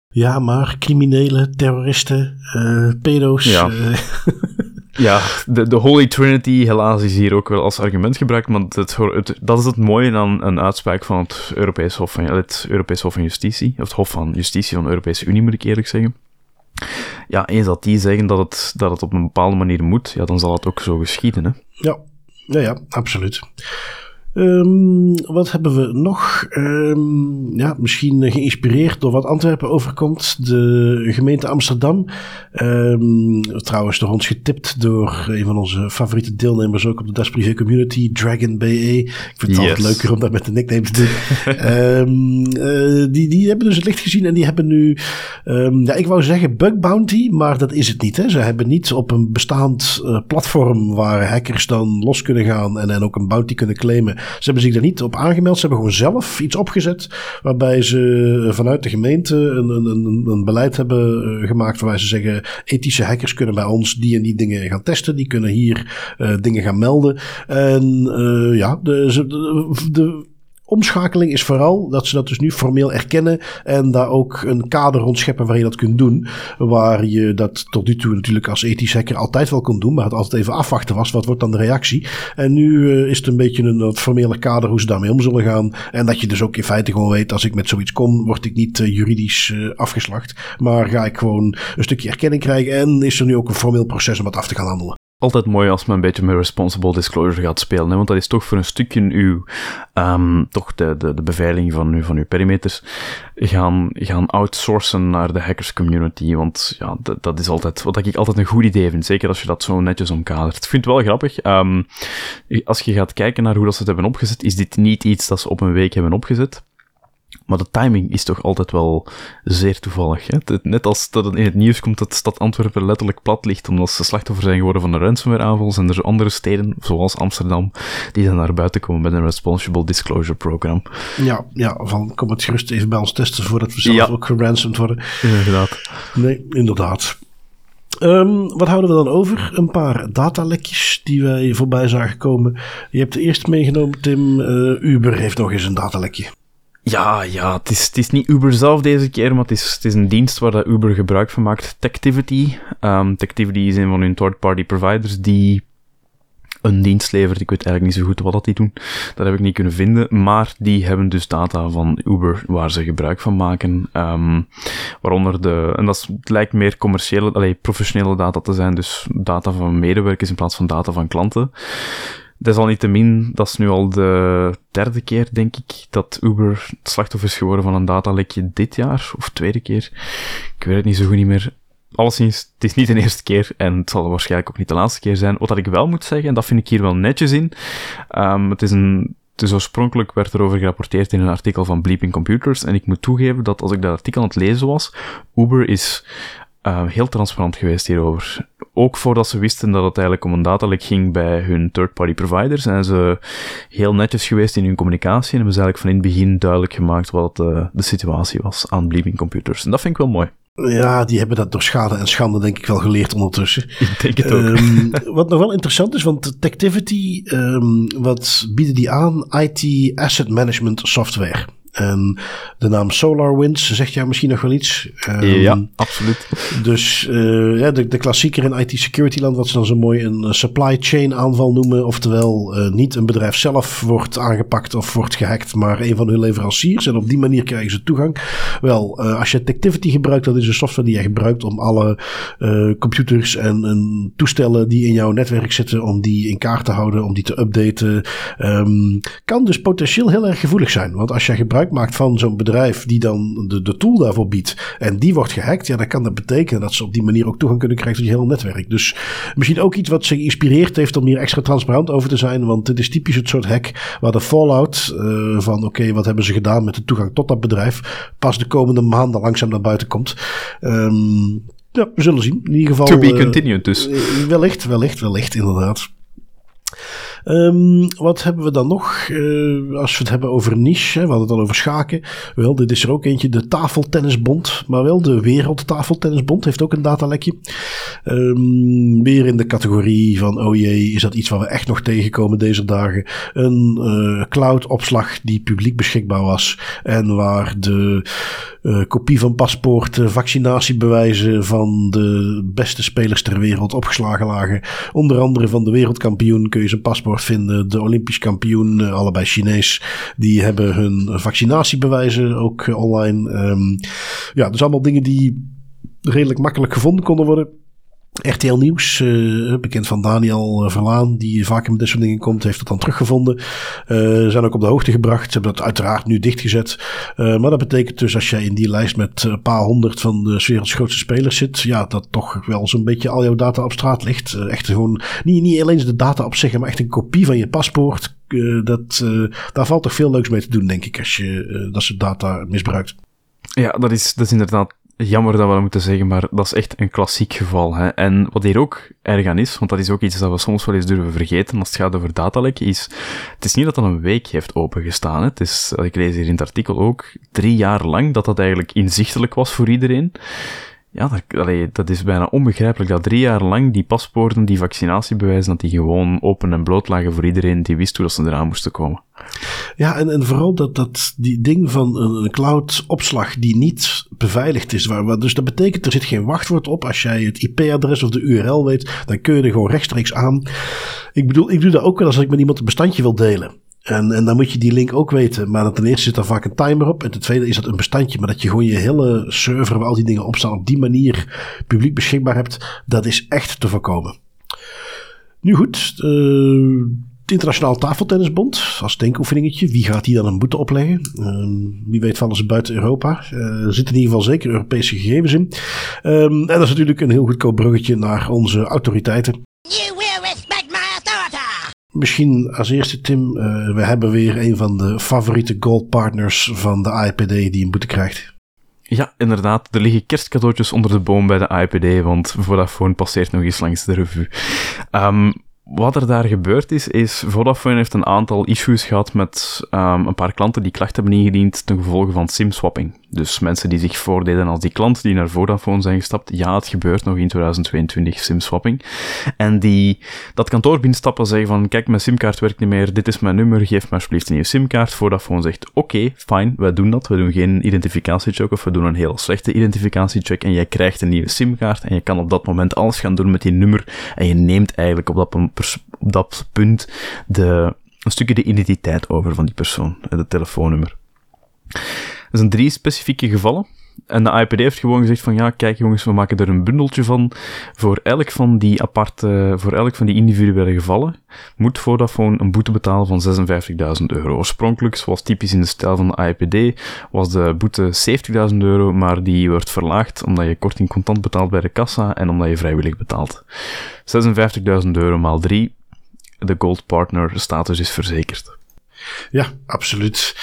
Ja, maar criminelen, terroristen, uh, pedo's. Ja. Uh, Ja, de, de Holy Trinity helaas is hier ook wel als argument gebruikt, maar het, het, dat is het mooie aan een uitspraak van het Europees Hof van, het Europees Hof van Justitie, of het Hof van Justitie van de Europese Unie moet ik eerlijk zeggen. Ja, eens dat die zeggen dat het, dat het op een bepaalde manier moet, ja, dan zal het ook zo geschieden, hè? Ja, ja, ja absoluut. Um, wat hebben we nog? Um, ja, misschien geïnspireerd door wat Antwerpen overkomt. De gemeente Amsterdam. Um, trouwens door ons getipt door een van onze favoriete deelnemers ook op de Das Privé Community, Dragon BE. Ik vind het altijd leuker om dat met de nickname te doen. uh, die, die hebben dus het licht gezien en die hebben nu, ja, ik wou zeggen bug bounty, maar dat is het niet. Hè. Ze hebben niet op een bestaand uh, platform waar hackers dan los kunnen gaan en, en ook een bounty kunnen claimen ze hebben zich daar niet op aangemeld. Ze hebben gewoon zelf iets opgezet. Waarbij ze vanuit de gemeente een, een, een beleid hebben eh, gemaakt. Waarbij ze zeggen: ethische hackers kunnen bij ons die en die dingen gaan testen. Die kunnen hier uh, dingen gaan melden. En uh, ja, de, de omschakeling is vooral dat ze dat dus nu formeel erkennen en daar ook een kader rond scheppen waar je dat kunt doen. Waar je dat tot nu toe natuurlijk als ethisch hacker altijd wel kon doen, maar het altijd even afwachten was. Wat wordt dan de reactie? En nu uh, is het een beetje een wat formele kader hoe ze daarmee om zullen gaan. En dat je dus ook in feite gewoon weet, als ik met zoiets kom, word ik niet uh, juridisch uh, afgeslacht. Maar ga ik gewoon een stukje erkenning krijgen en is er nu ook een formeel proces om het af te gaan handelen altijd mooi als men een beetje met responsible disclosure gaat spelen. Hè? Want dat is toch voor een stukje uw, um, toch de, de, de beveiliging van, uw, van uw perimeters gaan, gaan outsourcen naar de hackers community. Want ja, dat, is altijd, wat ik altijd een goed idee vind. Zeker als je dat zo netjes omkadert. Ik vind het wel grappig. Um, als je gaat kijken naar hoe dat ze het hebben opgezet, is dit niet iets dat ze op een week hebben opgezet. Maar de timing is toch altijd wel zeer toevallig. Hè? Net als dat in het nieuws komt dat de stad Antwerpen letterlijk plat ligt omdat ze slachtoffer zijn geworden van een ransomware-aanval, zijn er andere steden, zoals Amsterdam, die dan naar buiten komen met een Responsible Disclosure Program. Ja, ja van kom het gerust even bij ons testen voordat we zelf ook geransomd worden. Inderdaad. Nee, inderdaad. Um, wat houden we dan over? Een paar datalekjes die wij voorbij zagen komen. Je hebt de eerste meegenomen, Tim. Uh, Uber heeft nog eens een datalekje. Ja, ja, het is, het is niet Uber zelf deze keer, maar het is, het is een dienst waar dat Uber gebruik van maakt. Tectivity. Um, Tectivity is een van hun third-party providers die een dienst levert. Ik weet eigenlijk niet zo goed wat dat die doen. Dat heb ik niet kunnen vinden. Maar die hebben dus data van Uber waar ze gebruik van maken. Um, waaronder de, en dat het lijkt meer commerciële, allee, professionele data te zijn. Dus data van medewerkers in plaats van data van klanten. Desalniettemin, dat is nu al de derde keer, denk ik, dat Uber het slachtoffer is geworden van een datalekje dit jaar. Of tweede keer. Ik weet het niet zo goed niet meer alleszins, het is niet de eerste keer en het zal waarschijnlijk ook niet de laatste keer zijn. Wat ik wel moet zeggen, en dat vind ik hier wel netjes in, um, het is een is oorspronkelijk werd erover gerapporteerd in een artikel van Bleeping Computers. En ik moet toegeven dat als ik dat artikel aan het lezen was, Uber is uh, heel transparant geweest hierover. Ook voordat ze wisten dat het eigenlijk om een datalek ging bij hun third-party providers, zijn ze heel netjes geweest in hun communicatie en hebben ze eigenlijk van in het begin duidelijk gemaakt wat de, de situatie was aan Bleeping Computers. En dat vind ik wel mooi. Ja, die hebben dat door schade en schande denk ik wel geleerd ondertussen. Ik denk het ook. Um, wat nog wel interessant is, want Tectivity, um, wat bieden die aan? IT Asset Management Software. En de naam SolarWinds zegt jou misschien nog wel iets. Um, ja, absoluut. Dus uh, ja, de, de klassieker in IT security land, wat ze dan zo mooi een supply chain aanval noemen. Oftewel, uh, niet een bedrijf zelf wordt aangepakt of wordt gehackt, maar een van hun leveranciers. En op die manier krijgen ze toegang. Wel, uh, als je Tectivity gebruikt, dat is een software die je gebruikt om alle computers en, en, toestellen die in jouw netwerk zitten, om die in kaart te houden, om die te updaten. Um, kan dus potentieel heel erg gevoelig zijn. Want als jij gebruikt maakt van zo'n bedrijf die dan de, de tool daarvoor biedt en die wordt gehackt, ja, dan kan dat betekenen dat ze op die manier ook toegang kunnen krijgen tot je hele netwerk. Dus misschien ook iets wat ze geïnspireerd heeft om hier extra transparant over te zijn, want dit is typisch het soort hack waar de fallout uh, van oké, wat hebben ze gedaan met de toegang tot dat bedrijf, pas de komende maanden langzaam naar buiten komt. Um, ja, we zullen zien. In ieder geval. To be continued dus. Uh, wellicht, wellicht, wellicht, inderdaad. Um, wat hebben we dan nog? Uh, als we het hebben over niche, hè, we hadden het al over schaken. Wel, dit is er ook eentje, de Tafeltennisbond. Maar wel, de Wereldtafeltennisbond heeft ook een datalekje. Um, weer in de categorie van, oh jee, is dat iets wat we echt nog tegenkomen deze dagen? Een uh, cloud-opslag die publiek beschikbaar was. En waar de uh, kopie van paspoorten, vaccinatiebewijzen van de beste spelers ter wereld opgeslagen lagen. Onder andere van de wereldkampioen kun je zijn paspoort vinden. De Olympisch kampioen, uh, allebei Chinees, die hebben hun vaccinatiebewijzen ook uh, online. Um, ja, dus allemaal dingen die redelijk makkelijk gevonden konden worden. RTL Nieuws, uh, bekend van Daniel Verlaan, die vaak met dit soort dingen komt, heeft het dan teruggevonden. Uh, zijn ook op de hoogte gebracht. Ze hebben dat uiteraard nu dichtgezet. Maar dat betekent dus als jij in die lijst met een paar honderd van de werelds grootste spelers zit, ja, dat toch wel zo'n beetje al jouw data op straat ligt. echt gewoon, niet, niet alleen de data op zich, maar echt een kopie van je paspoort. dat, daar valt toch veel leuks mee te doen, denk ik, als je dat soort data misbruikt. Ja, dat is, dat is inderdaad jammer dat we dat moeten zeggen, maar dat is echt een klassiek geval. Hè. En wat hier ook erg aan is, want dat is ook iets dat we soms wel eens durven vergeten als het gaat over datalek, is, het is niet dat dat een week heeft opengestaan. Hè. Het is, ik lees hier in het artikel ook, drie jaar lang dat dat eigenlijk inzichtelijk was voor iedereen. Ja, dat, dat is bijna onbegrijpelijk dat drie jaar lang die paspoorten, die vaccinatiebewijzen, dat die gewoon open en bloot lagen voor iedereen die wist hoe dat ze eraan moesten komen. Ja, en, en vooral dat, dat die ding van een cloud-opslag die niet beveiligd is. Waar, dus dat betekent, er zit geen wachtwoord op. Als jij het IP-adres of de URL weet, dan kun je er gewoon rechtstreeks aan. Ik bedoel, ik doe dat ook wel als ik met iemand een bestandje wil delen. En, en dan moet je die link ook weten. Maar ten eerste zit er vaak een timer op. En ten tweede is dat een bestandje. Maar dat je gewoon je hele server waar al die dingen op staan op die manier publiek beschikbaar hebt. Dat is echt te voorkomen. Nu goed. Uh, het Internationaal Tafeltennisbond als denkoefeningetje. Wie gaat die dan een boete opleggen? Um, wie weet vallen ze buiten Europa. Uh, er zitten in ieder geval zeker Europese gegevens in. Um, en dat is natuurlijk een heel goedkoop bruggetje naar onze autoriteiten. Misschien als eerste, Tim, uh, we hebben weer een van de favoriete goldpartners van de IPD die een boete krijgt. Ja, inderdaad. Er liggen kerstcadeautjes onder de boom bij de IPD, want Vodafone passeert nog eens langs de revue. Um, wat er daar gebeurd is, is Vodafone heeft een aantal issues gehad met um, een paar klanten die klachten hebben ingediend ten gevolge van SIM-swapping. Dus mensen die zich voordeden als die klant die naar Vodafone zijn gestapt. Ja, het gebeurt nog in 2022, simswapping. En die dat kantoor binnenstappen en zeggen van, kijk, mijn simkaart werkt niet meer, dit is mijn nummer, geef me alsjeblieft een nieuwe simkaart. Vodafone zegt, oké, fijn, wij doen dat. We doen geen identificatiecheck of we doen een heel slechte identificatiecheck en jij krijgt een nieuwe simkaart en je kan op dat moment alles gaan doen met die nummer en je neemt eigenlijk op dat, op dat punt de, een stukje de identiteit over van die persoon, het telefoonnummer. Er zijn drie specifieke gevallen. En de IPD heeft gewoon gezegd van ja, kijk jongens, we maken er een bundeltje van. Voor elk van die aparte, voor elk van die individuele gevallen moet Vodafone een boete betalen van 56.000 euro. Oorspronkelijk, zoals typisch in de stijl van de IPD, was de boete 70.000 euro, maar die wordt verlaagd omdat je korting contant betaalt bij de kassa en omdat je vrijwillig betaalt. 56.000 euro maal 3, de Gold Partner status is verzekerd. Ja, absoluut.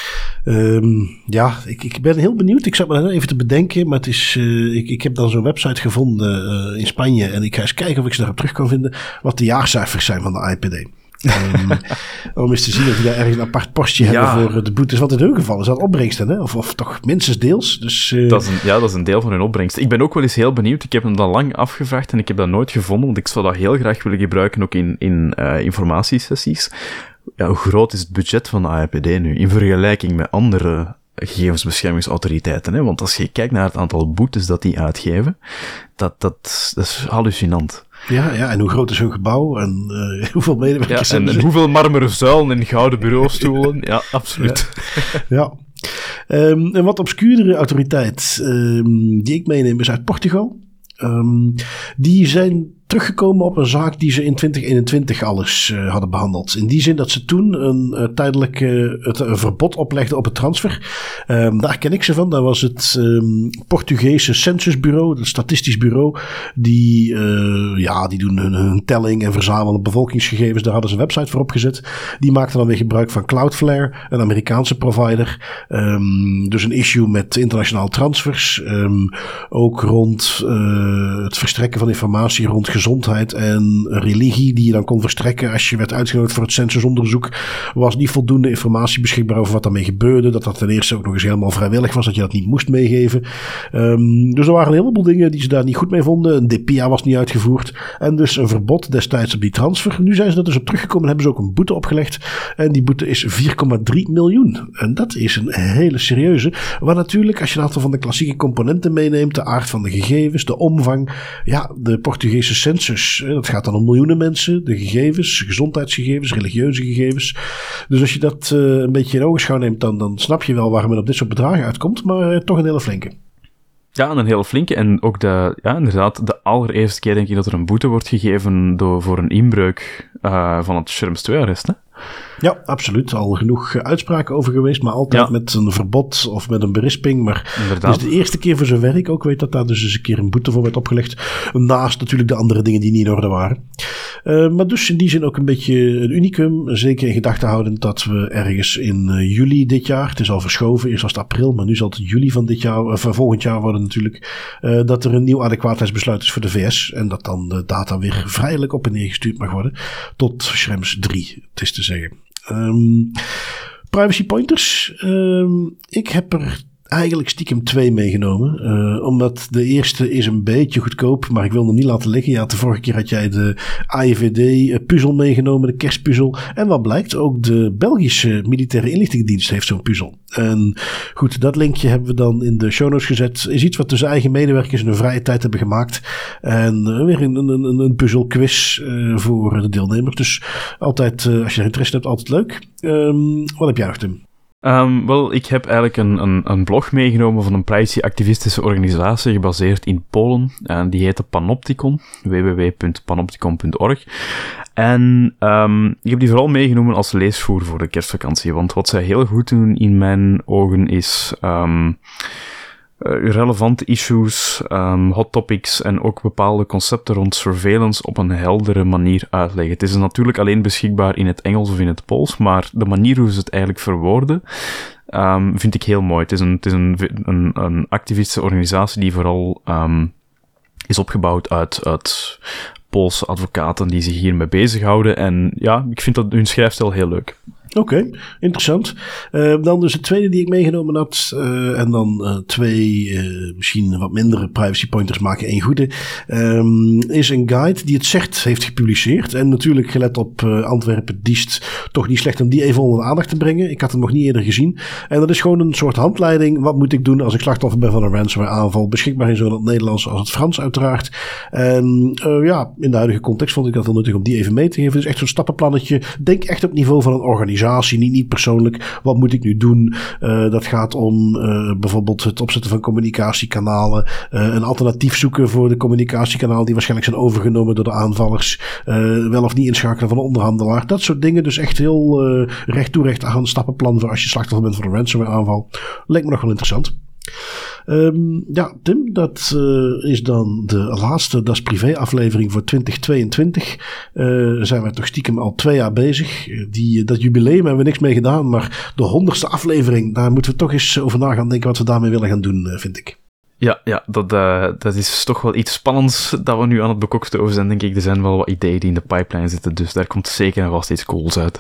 Um, ja, ik, ik ben heel benieuwd. Ik zat me even te bedenken, maar het is, uh, ik, ik heb dan zo'n website gevonden uh, in Spanje en ik ga eens kijken of ik ze daarop terug kan vinden wat de jaarcijfers zijn van de IPD. um, om eens te zien of we daar ergens een apart postje ja. hebben voor de boetes. Want in hun geval is dat opbrengsten, hè? Of, of toch minstens deels. Dus, uh... dat is een, ja, dat is een deel van hun opbrengst. Ik ben ook wel eens heel benieuwd. Ik heb hem dan lang afgevraagd en ik heb dat nooit gevonden. Want ik zou dat heel graag willen gebruiken ook in, in uh, informatiesessies ja, hoe groot is het budget van de AIPD nu in vergelijking met andere gegevensbeschermingsautoriteiten? Hè? Want als je kijkt naar het aantal boetes dat die uitgeven, dat, dat, dat is hallucinant. Ja, ja, en hoe groot is hun gebouw en uh, hoeveel medewerkers ja, en, en hoeveel marmeren zuilen en gouden bureaustoelen. ja, absoluut. Ja. ja. Um, een wat obscuurdere autoriteit um, die ik meeneem is uit Portugal. Um, die zijn teruggekomen op een zaak die ze in 2021 alles uh, hadden behandeld. In die zin dat ze toen een uh, tijdelijk uh, het, verbod oplegden op het transfer. Um, daar ken ik ze van. Dat was het um, Portugese censusbureau, het statistisch bureau. Die, ja, die doen hun, telling en verzamelen bevolkingsgegevens. Daar hadden ze een website voor opgezet. Die maakten dan weer gebruik van Cloudflare, een Amerikaanse provider. Um, dus een issue met internationale transfers. ook rond het verstrekken van informatie rond gezondheid en religie die je dan kon verstrekken als je werd uitgenodigd voor het censusonderzoek, was niet voldoende informatie beschikbaar over wat daarmee gebeurde. Dat dat ten eerste ook nog eens helemaal vrijwillig was, dat je dat niet moest meegeven. Um, dus er waren een heleboel dingen die ze daar niet goed mee vonden. Een DPA was niet uitgevoerd en dus een verbod destijds op die transfer. Nu zijn ze er dus op teruggekomen en hebben ze ook een boete opgelegd. En die boete is 4,3 miljoen. En dat is een hele serieuze. Waar natuurlijk, als je een aantal van de klassieke componenten meeneemt, de aard van de gegevens, de omvang, ja, de Portugese census. Dat gaat dan om miljoenen mensen, de gegevens, gezondheidsgegevens, religieuze gegevens. Dus als je dat uh, een beetje in ogenschouw neemt, dan, dan snap je wel waarom men op dit soort bedragen uitkomt, maar uh, toch een hele flinke. Ja, een hele flinke. En ook de, ja, inderdaad, de allereerste keer denk ik dat er een boete wordt gegeven door, voor een inbreuk uh, van het Schrems 2-arrest. Ja, absoluut. Al genoeg uitspraken over geweest, maar altijd met een verbod of met een berisping. Maar het is de eerste keer voor zover ik ook weet dat daar dus eens een keer een boete voor werd opgelegd. Naast natuurlijk de andere dingen die niet in orde waren. Uh, maar dus in die zin ook een beetje een unicum. Zeker in gedachten houden dat we ergens in uh, juli dit jaar, het is al verschoven, eerst was het april, maar nu zal het juli van dit jaar, of volgend jaar worden natuurlijk, dat er een nieuw adequaatheidsbesluit is voor de VS. En dat dan de data weer vrijelijk op en neer gestuurd mag worden tot Schrems 3, het is te zeggen. Um, privacy pointers. Um, ik heb er eigenlijk stiekem twee meegenomen. Uh, omdat de eerste is een beetje goedkoop, maar ik wil hem niet laten liggen. Ja, de vorige keer had jij de AIVD-puzzel meegenomen, de kerstpuzzel. En wat blijkt, ook de Belgische militaire inlichtingendienst heeft zo'n puzzel. En goed, dat linkje hebben we dan in de show notes gezet. Is iets wat dus eigen medewerkers in hun vrije tijd hebben gemaakt. En uh, weer een, een, een, puzzelquiz voor de deelnemers. Dus altijd, als je er interesse hebt, altijd leuk. Um, wat heb jij nog? Um, wel, ik heb eigenlijk een, een, een blog meegenomen van een privacy-activistische organisatie gebaseerd in Polen. En die heette Panopticon, www.panopticon.org. En um, ik heb die vooral meegenomen als leesvoer voor de kerstvakantie. Want wat zij heel goed doen in mijn ogen is... Um, relevante issues, um, hot topics en ook bepaalde concepten rond surveillance op een heldere manier uitleggen. Het is natuurlijk alleen beschikbaar in het Engels of in het Pools, maar de manier hoe ze het eigenlijk verwoorden, um, vind ik heel mooi. Het is een, het een, een, organisatie die vooral um, is opgebouwd uit, uit Poolse advocaten die zich hiermee bezighouden. En ja, ik vind dat hun schrijfstijl heel leuk. Oké, interessant. Uh, dan dus de tweede die ik meegenomen had. Uh, en dan uh, twee misschien wat mindere privacy pointers maken één goede. Um, is een guide die het zegt heeft gepubliceerd. En natuurlijk gelet op Antwerpen Diest toch niet slecht om die even onder de aandacht te brengen. Ik had hem nog niet eerder gezien. En dat is gewoon een soort handleiding. Wat moet ik doen als ik slachtoffer ben van een ransomware aanval? Beschikbaar in zowel het Nederlands als het Frans uiteraard. En ja, in de huidige context vond ik dat wel nuttig om die even mee te geven. Dus echt zo'n stappenplannetje. Denk echt op niveau van een organisatie niet, niet persoonlijk. Wat moet ik nu doen? Uh, dat gaat om uh, bijvoorbeeld het opzetten van communicatiekanalen. Uh, een alternatief zoeken voor de communicatiekanalen die waarschijnlijk zijn overgenomen door de aanvallers. wel of niet inschakelen van een onderhandelaar. Dat soort dingen. Dus echt heel recht toe recht aan stappenplan voor als je slachtoffer bent van een ransomware aanval. Lijkt me nog wel interessant. Um, ja, Tim, dat uh, is dan de laatste Das Privé aflevering voor 2022. Uh, zijn we toch stiekem al twee jaar bezig. Die, dat jubileum hebben we niks mee gedaan, maar de honderdste aflevering, daar moeten we toch eens over na gaan denken wat we daarmee willen gaan doen, vind ik. Ja, ja dat, dat is toch wel iets spannends dat we nu aan het bekokstoven zijn, denk ik. Er zijn wel wat ideeën die in de pipeline zitten, dus daar komt zeker en vast iets cools uit.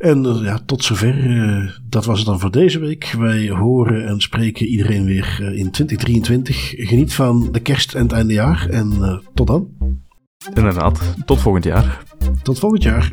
En uh, ja, tot zover. Uh, dat was het dan voor deze week. Wij horen en spreken iedereen weer uh, in 2023. Geniet van de kerst en het einde jaar. En tot dan. Inderdaad. Tot volgend jaar. Tot volgend jaar.